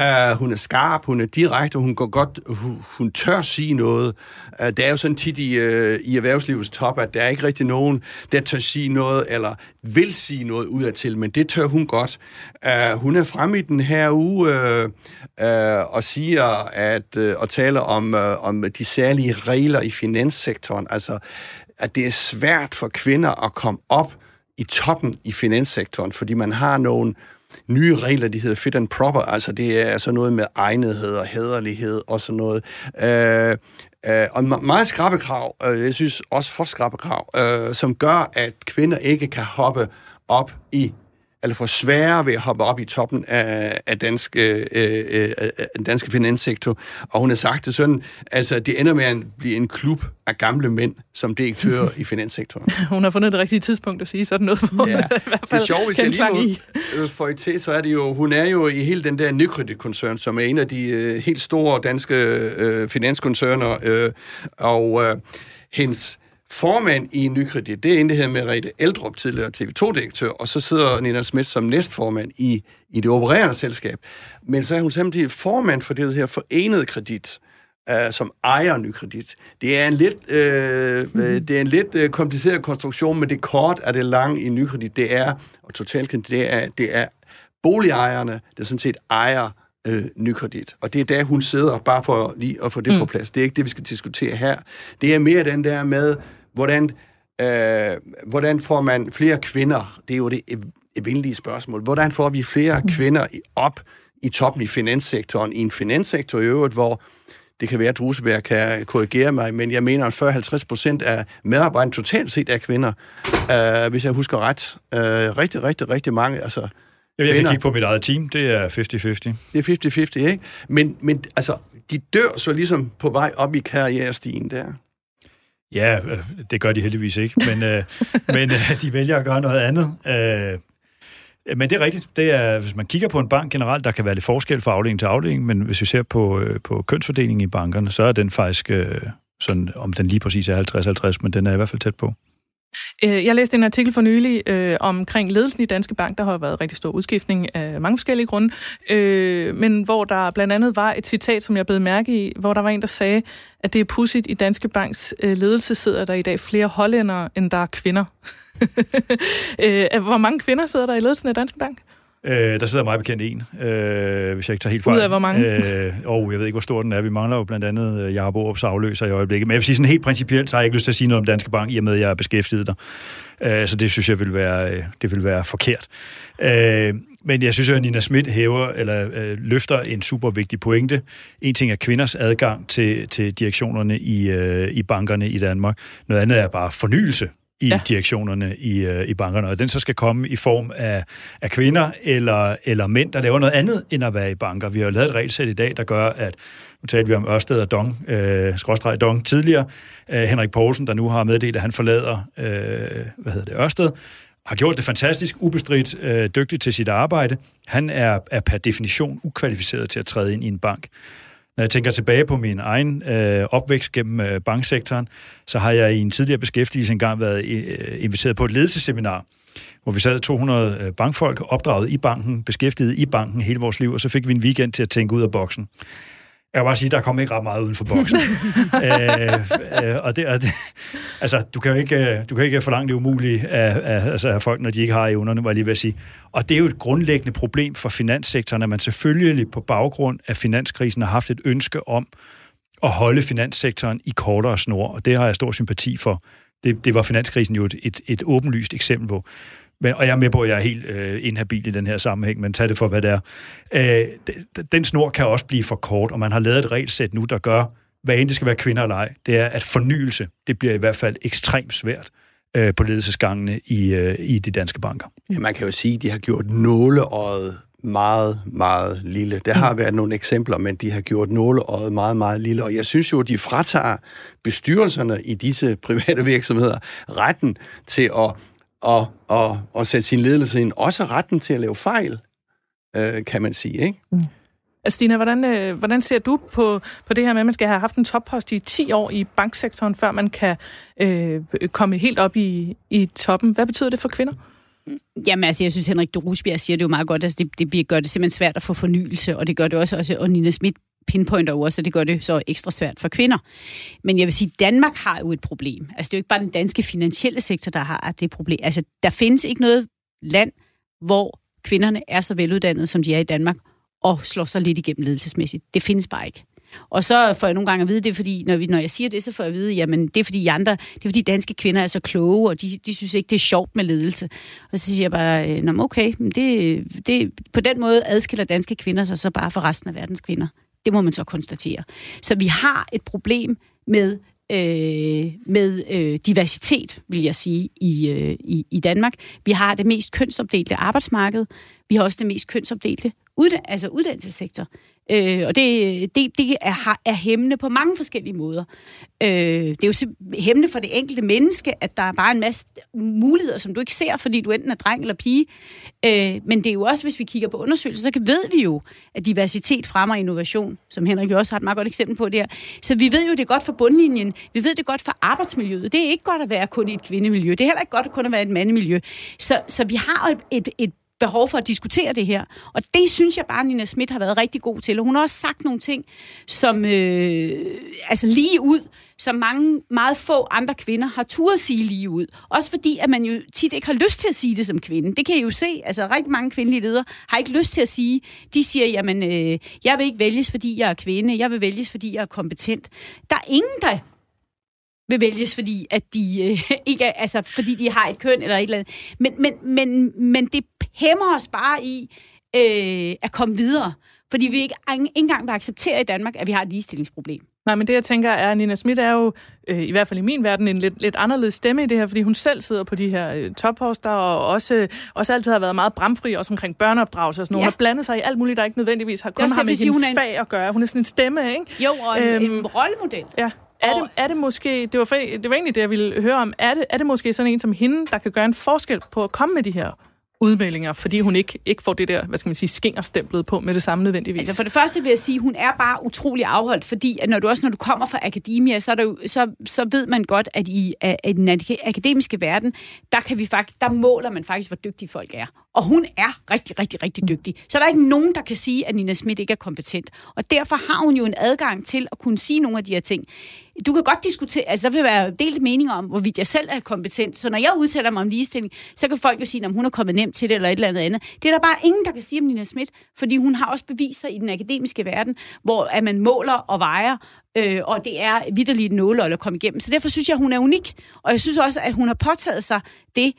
Uh, hun er skarp, hun er direkte, hun går godt, hun, hun tør sige noget. Uh, det er jo sådan tit i, uh, i erhvervslivets top, at der er ikke rigtig nogen, der tør sige noget, eller vil sige noget ud af til, men det tør hun godt. Uh, hun er fremme i den her uge uh, uh, og siger, at uh, og taler om, uh, om de særlige regler i finanssektoren, altså at det er svært for kvinder at komme op i toppen i finanssektoren, fordi man har nogle nye regler, de hedder fit and proper, altså det er sådan noget med egnethed og hederlighed og sådan noget. Øh, øh, og meget skrappe krav, øh, jeg synes også for skrappe krav, øh, som gør, at kvinder ikke kan hoppe op i eller for sværere ved at hoppe op i toppen af, af dansk, øh, øh, øh, den danske finanssektor. Og hun har sagt det sådan, altså det ender med at blive en klub af gamle mænd som direktør i finanssektoren. Hun har fundet det rigtige tidspunkt at sige sådan noget på. Ja, i hvert fald det sjove, hvis jeg lige må få i til, så er det jo, hun er jo i hele den der Nykredit-koncern, som er en af de øh, helt store danske øh, finanskoncerner, øh, og øh, hendes formand i Nykredit, det er en, der hedder Merete Eldrup, tidligere TV2-direktør, og så sidder Nina Schmidt som næstformand i, i det opererende selskab. Men så er hun samtidig formand for det her forenede kredit, uh, som ejer Nykredit. Det er en lidt, uh, mm. det er en lidt uh, kompliceret konstruktion, men det kort er det lang i Nykredit, det er, og totalkredit, det er, det er boligejerne, der sådan set ejer øh, nykredit. Og det er der, hun sidder, bare for lige at få det mm. på plads. Det er ikke det, vi skal diskutere her. Det er mere den der med, hvordan, øh, hvordan får man flere kvinder? Det er jo det evindelige spørgsmål. Hvordan får vi flere mm. kvinder op i toppen i finanssektoren? I en finanssektor i øvrigt, hvor det kan være, at Druseberg kan korrigere mig, men jeg mener, at 40-50 procent af medarbejderne totalt set er kvinder, øh, hvis jeg husker ret. Øh, rigtig, rigtig, rigtig mange. Altså, jeg kan kigge på mit eget team, det er 50-50. Det er 50-50, ikke? Men, men altså, de dør så ligesom på vej op i karrierestigen der. Ja, øh, det gør de heldigvis ikke, men, øh, men øh, de vælger at gøre noget andet. Øh, men det er rigtigt. Det er, hvis man kigger på en bank generelt, der kan være lidt forskel fra afdeling til afdeling, men hvis vi ser på, øh, på kønsfordelingen i bankerne, så er den faktisk øh, sådan, om den lige præcis er 50-50, men den er i hvert fald tæt på. Øh, jeg læste en artikel for nylig øh, omkring ledelsen i Danske Bank. Der har været rigtig stor udskiftning af mange forskellige grunde. Øh, men hvor der blandt andet var et citat, som jeg blev mærke i, hvor der var en, der sagde, at det er pudsigt i Danske Banks øh, ledelse sidder der i dag flere hollændere, end der er kvinder. øh, hvor mange kvinder sidder der i ledelsen af Danske Bank? Øh, der sidder meget bekendt en, øh, hvis jeg ikke tager helt fejl. Ud af hvor mange? Øh, og jeg ved ikke, hvor stor den er. Vi mangler jo blandt andet øh, Jacob Aarups afløser i øjeblikket. Men jeg vil sige sådan helt principielt, så har jeg ikke lyst til at sige noget om Danske Bank, i og med, at jeg er beskæftiget der. Øh, så det synes jeg vil være, øh, det vil være forkert. Øh, men jeg synes at Nina Schmidt hæver, eller øh, løfter en super vigtig pointe. En ting er kvinders adgang til, til direktionerne i, øh, i bankerne i Danmark. Noget andet er bare fornyelse i ja. direktionerne i, øh, i bankerne, og den så skal komme i form af, af kvinder eller, eller mænd, der laver noget andet end at være i banker. Vi har jo lavet et regelsæt i dag, der gør, at nu talte vi om Ørsted og Dong, øh, skråstreg Dong tidligere, øh, Henrik Poulsen, der nu har meddelt, at han forlader øh, hvad hedder det, Ørsted, har gjort det fantastisk, ubestridt, øh, dygtig til sit arbejde. Han er, er per definition ukvalificeret til at træde ind i en bank. Når jeg tænker tilbage på min egen øh, opvækst gennem øh, banksektoren, så har jeg i en tidligere beskæftigelse engang været øh, inviteret på et ledelsesseminar, hvor vi sad 200 øh, bankfolk opdraget i banken, beskæftiget i banken hele vores liv, og så fik vi en weekend til at tænke ud af boksen. Jeg kan bare sige, der kom ikke ret meget uden for boksen. øh, øh, og det, og det, altså, du kan jo ikke, øh, du kan ikke forlange det umulige af, af, altså, af folk, når de ikke har evnerne, var jeg lige ved at sige. Og det er jo et grundlæggende problem for finanssektoren, at man selvfølgelig på baggrund af finanskrisen har haft et ønske om at holde finanssektoren i kortere snor, og det har jeg stor sympati for. Det, det var finanskrisen jo et, et, et åbenlyst eksempel på. Men, og jeg er med på, at jeg er helt øh, inhabil i den her sammenhæng, men tag det for, hvad det er. Øh, den snor kan også blive for kort, og man har lavet et regelsæt nu, der gør, hvad end det skal være kvinder eller ej, det er, at fornyelse, det bliver i hvert fald ekstremt svært øh, på ledelsesgangene i, øh, i de danske banker. Ja, man kan jo sige, at de har gjort nåleøjet meget, meget lille. Der har været nogle eksempler, men de har gjort nåleøjet meget, meget lille. Og jeg synes jo, at de fratager bestyrelserne i disse private virksomheder retten til at, at, at, at sætte sin ledelse ind. Også retten til at lave fejl, øh, kan man sige. Ikke? Mm. Stina, hvordan, øh, hvordan ser du på, på det her med, at man skal have haft en toppost i 10 år i banksektoren, før man kan øh, komme helt op i, i toppen? Hvad betyder det for kvinder? Jamen altså, jeg synes, Henrik de Rusbjerg siger det jo meget godt. Altså, det, det gør det simpelthen svært at få fornyelse, og det gør det også, også og Nina Schmidt pinpointer jo også, og det gør det så ekstra svært for kvinder. Men jeg vil sige, Danmark har jo et problem. Altså, det er jo ikke bare den danske finansielle sektor, der har det problem. Altså, der findes ikke noget land, hvor kvinderne er så veluddannede, som de er i Danmark, og slår sig lidt igennem ledelsesmæssigt. Det findes bare ikke. Og så får jeg nogle gange at vide, det er fordi, når, vi, når jeg siger det, så får jeg at vide, jamen det er fordi andre, det er fordi danske kvinder er så kloge, og de, de synes ikke, det er sjovt med ledelse. Og så siger jeg bare, øh, Nå, okay, det, det, på den måde adskiller danske kvinder sig så bare fra resten af verdens kvinder. Det må man så konstatere. Så vi har et problem med øh, med øh, diversitet, vil jeg sige, i, øh, i, i Danmark. Vi har det mest kønsopdelte arbejdsmarked. Vi har også det mest kønsopdelte uddan- altså uddannelsessektor. Øh, og det, det, det er, er hæmmende på mange forskellige måder. Øh, det er jo hæmmende for det enkelte menneske, at der er bare en masse muligheder, som du ikke ser, fordi du enten er dreng eller pige. Øh, men det er jo også, hvis vi kigger på undersøgelser, så ved vi jo, at diversitet fremmer innovation, som Henrik jo også har et meget godt eksempel på der. Så vi ved jo, det er godt for bundlinjen. Vi ved det godt for arbejdsmiljøet. Det er ikke godt at være kun i et kvindemiljø. Det er heller ikke godt at kun at være i et mandemiljø. Så, så vi har et, et, et behov for at diskutere det her. Og det synes jeg bare, Nina Schmidt har været rigtig god til. Og hun har også sagt nogle ting, som øh, altså lige ud, som mange, meget få andre kvinder har turet sige lige ud. Også fordi, at man jo tit ikke har lyst til at sige det som kvinde. Det kan I jo se. Altså rigtig mange kvindelige ledere har ikke lyst til at sige. De siger, jamen, øh, jeg vil ikke vælges, fordi jeg er kvinde. Jeg vil vælges, fordi jeg er kompetent. Der er ingen, der vil vælges, fordi at de øh, ikke er, altså fordi de har et køn eller et eller andet. Men, men, men, men det hæmmer os bare i øh, at komme videre. Fordi vi ikke engang vil acceptere i Danmark, at vi har et ligestillingsproblem. Nej, men det jeg tænker er, at Nina Schmidt er jo, øh, i hvert fald i min verden, en lidt, lidt anderledes stemme i det her, fordi hun selv sidder på de her øh, topposter, og også, også altid har været meget bramfri, også omkring børneopdragelse og sådan noget. Ja. Hun har blandet sig i alt muligt, der ikke nødvendigvis har kun har med hendes en... fag at gøre. Hun er sådan en stemme, ikke? Jo, og en, øhm, en rollemodel. Ja. Er det, er det måske, det var, det var egentlig det, jeg ville høre om, er det, er det måske sådan en som hende, der kan gøre en forskel på at komme med de her udmeldinger, fordi hun ikke, ikke får det der, hvad skal man sige, skingerstemplet på med det samme nødvendigvis. Altså for det første vil jeg sige, hun er bare utrolig afholdt, fordi at når du også når du kommer fra akademia, så, er der jo, så, så ved man godt, at i, at i den akademiske verden, der, kan vi faktisk, der måler man faktisk, hvor dygtige folk er. Og hun er rigtig, rigtig, rigtig dygtig. Så der er ikke nogen, der kan sige, at Nina Schmidt ikke er kompetent. Og derfor har hun jo en adgang til at kunne sige nogle af de her ting. Du kan godt diskutere, altså der vil være delt meninger om, hvorvidt jeg selv er kompetent. Så når jeg udtaler mig om ligestilling, så kan folk jo sige, at hun er kommet nemt til det, eller et eller andet andet. Det er der bare ingen, der kan sige om Nina Schmidt, fordi hun har også beviser i den akademiske verden, hvor at man måler og vejer, øh, og det er vidderligt nåle at komme igennem. Så derfor synes jeg, at hun er unik, og jeg synes også, at hun har påtaget sig det,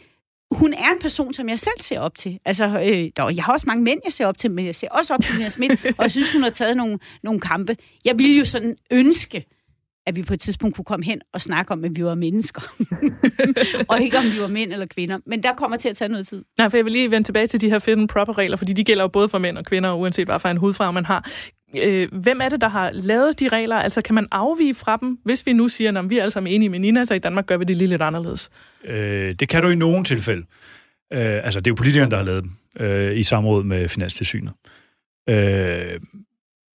hun er en person, som jeg selv ser op til. Altså, øh, der, jeg har også mange mænd, jeg ser op til, men jeg ser også op til Nina Schmidt, og jeg synes, hun har taget nogle, nogle kampe. Jeg ville jo sådan ønske, at vi på et tidspunkt kunne komme hen og snakke om, at vi var mennesker. og ikke om vi var mænd eller kvinder. Men der kommer til at tage noget tid. Nej, for jeg vil lige vende tilbage til de her fit and proper regler, fordi de gælder jo både for mænd og kvinder, uanset hvad for en hudfarve man har. Øh, hvem er det, der har lavet de regler? Altså, kan man afvige fra dem, hvis vi nu siger, at vi er alle sammen enige med Nina, så i Danmark gør vi det lige lidt anderledes? Øh, det kan du i nogle tilfælde. Øh, altså, det er jo politikerne, der har lavet dem øh, i samråd med Finanstilsynet. Øh,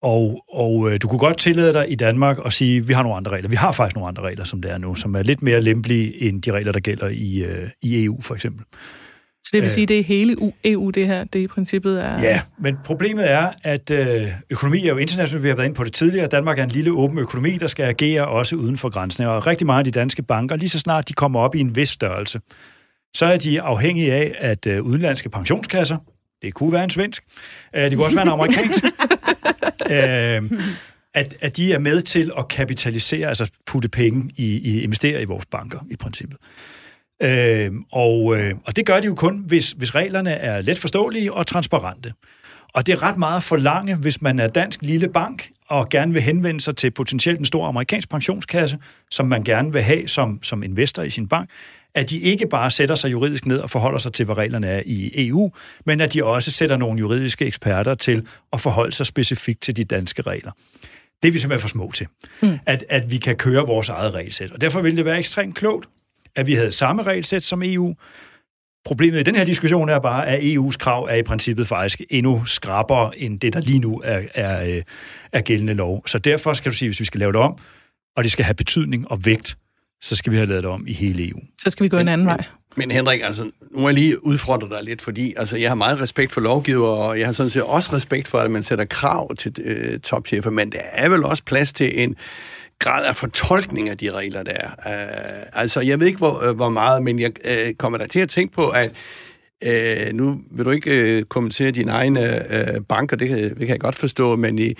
og, og øh, du kunne godt tillade dig i Danmark at sige, at vi har nogle andre regler. Vi har faktisk nogle andre regler, som det er nu, som er lidt mere lempelige end de regler, der gælder i, øh, i EU for eksempel. Så det vil sige, at det er hele EU, det her, det i princippet er... Ja, men problemet er, at øh, økonomi er jo internationalt, vi har været inde på det tidligere. Danmark er en lille åben økonomi, der skal agere også uden for grænsene. Og rigtig mange af de danske banker, lige så snart de kommer op i en vis størrelse, så er de afhængige af, at øh, udenlandske pensionskasser, det kunne være en svensk, øh, det kunne også være en amerikansk, øh, at, at de er med til at kapitalisere, altså putte penge i, i investere i vores banker i princippet. Øh, og, øh, og det gør de jo kun, hvis, hvis reglerne er let forståelige og transparente. Og det er ret meget for lange, hvis man er dansk lille bank, og gerne vil henvende sig til potentielt en stor amerikansk pensionskasse, som man gerne vil have som, som investor i sin bank, at de ikke bare sætter sig juridisk ned og forholder sig til, hvad reglerne er i EU, men at de også sætter nogle juridiske eksperter til at forholde sig specifikt til de danske regler. Det er vi simpelthen for små til, mm. at, at vi kan køre vores eget regelsæt. Og derfor ville det være ekstremt klogt, at vi havde samme regelsæt som EU. Problemet i den her diskussion er bare, at EU's krav er i princippet faktisk endnu skrabere end det, der lige nu er, er, øh, er gældende lov. Så derfor skal du sige, hvis vi skal lave det om, og det skal have betydning og vægt, så skal vi have lavet det om i hele EU. Så skal vi gå en anden vej. Men Henrik, altså, nu må jeg lige udfordre dig lidt, fordi altså, jeg har meget respekt for lovgiver, og jeg har sådan set også respekt for, at man sætter krav til øh, topchefer, men der er vel også plads til en grad af fortolkning af de regler, der er. Uh, altså, jeg ved ikke, hvor, øh, hvor meget, men jeg uh, kommer der til at tænke på, at uh, nu vil du ikke uh, kommentere dine egne uh, banker, det kan, det kan jeg godt forstå, men i,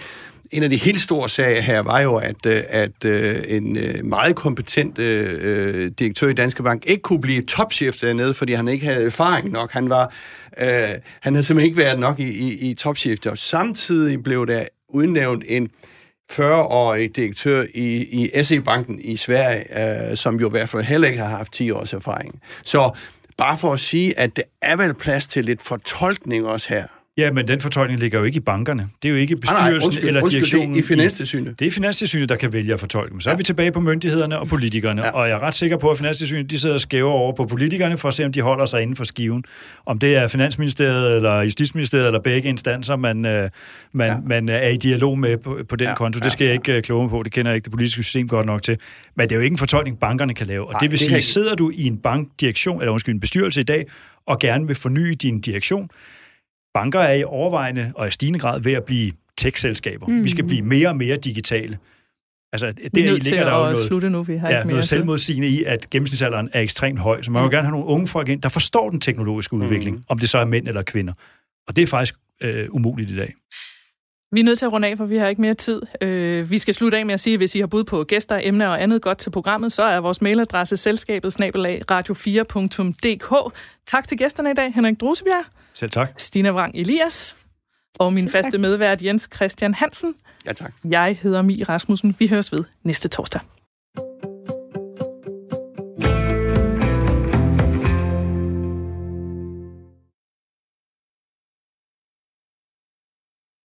en af de helt store sager her var jo, at, at en meget kompetent uh, direktør i Danske Bank ikke kunne blive topchef dernede, fordi han ikke havde erfaring nok. Han var, uh, han havde simpelthen ikke været nok i, i, i topchef. Og samtidig blev der udnævnt en 40-årig direktør i, i SE-banken i Sverige, øh, som jo i hvert fald heller ikke har haft 10 års erfaring. Så bare for at sige, at det er vel plads til lidt fortolkning også her. Ja, men den fortolkning ligger jo ikke i bankerne. Det er jo ikke bestyrelsen nej, nej, undskyld, eller direktionen. det er i Finanstilsynet. Det er Finanstilsynet, der kan vælge at fortolke dem. Så ja. er vi tilbage på myndighederne og politikerne. Ja. Og jeg er ret sikker på, at Finanstilsynet de sidder og skæver over på politikerne for at se, om de holder sig inden for skiven. Om det er Finansministeriet eller Justitsministeriet eller begge instanser, man, øh, man, ja. man er i dialog med på, på den ja. konto. Det skal jeg ikke øh, kloge på. Det kender jeg ikke det politiske system godt nok til. Men det er jo ikke en fortolkning, bankerne kan lave. Og Nej, det vil det sige, sidder du i en bankdirektion, eller undskyld, en bestyrelse i dag, og gerne vil forny din direktion, banker er i overvejende og i stigende grad ved at blive tech-selskaber. Mm. Vi skal blive mere og mere digitale. Altså, det vi er nødt til at noget, slutte nu, vi har ja, ikke mere noget selvmodsigende i, at gennemsnitsalderen er ekstremt høj. Så man mm. gerne have nogle unge folk ind, der forstår den teknologiske udvikling, mm. om det så er mænd eller kvinder. Og det er faktisk øh, umuligt i dag. Vi er nødt til at runde af, for vi har ikke mere tid. Øh, vi skal slutte af med at sige, at hvis I har bud på gæster, emner og andet godt til programmet, så er vores mailadresse selskabet snabelag radio4.dk. Tak til gæsterne i dag, Henrik Drusebjerg. Selv tak. Stina Vrang Elias. Og min Selv faste tak. medvært Jens Christian Hansen. Ja, tak. Jeg hedder Mi Rasmussen. Vi høres ved næste torsdag.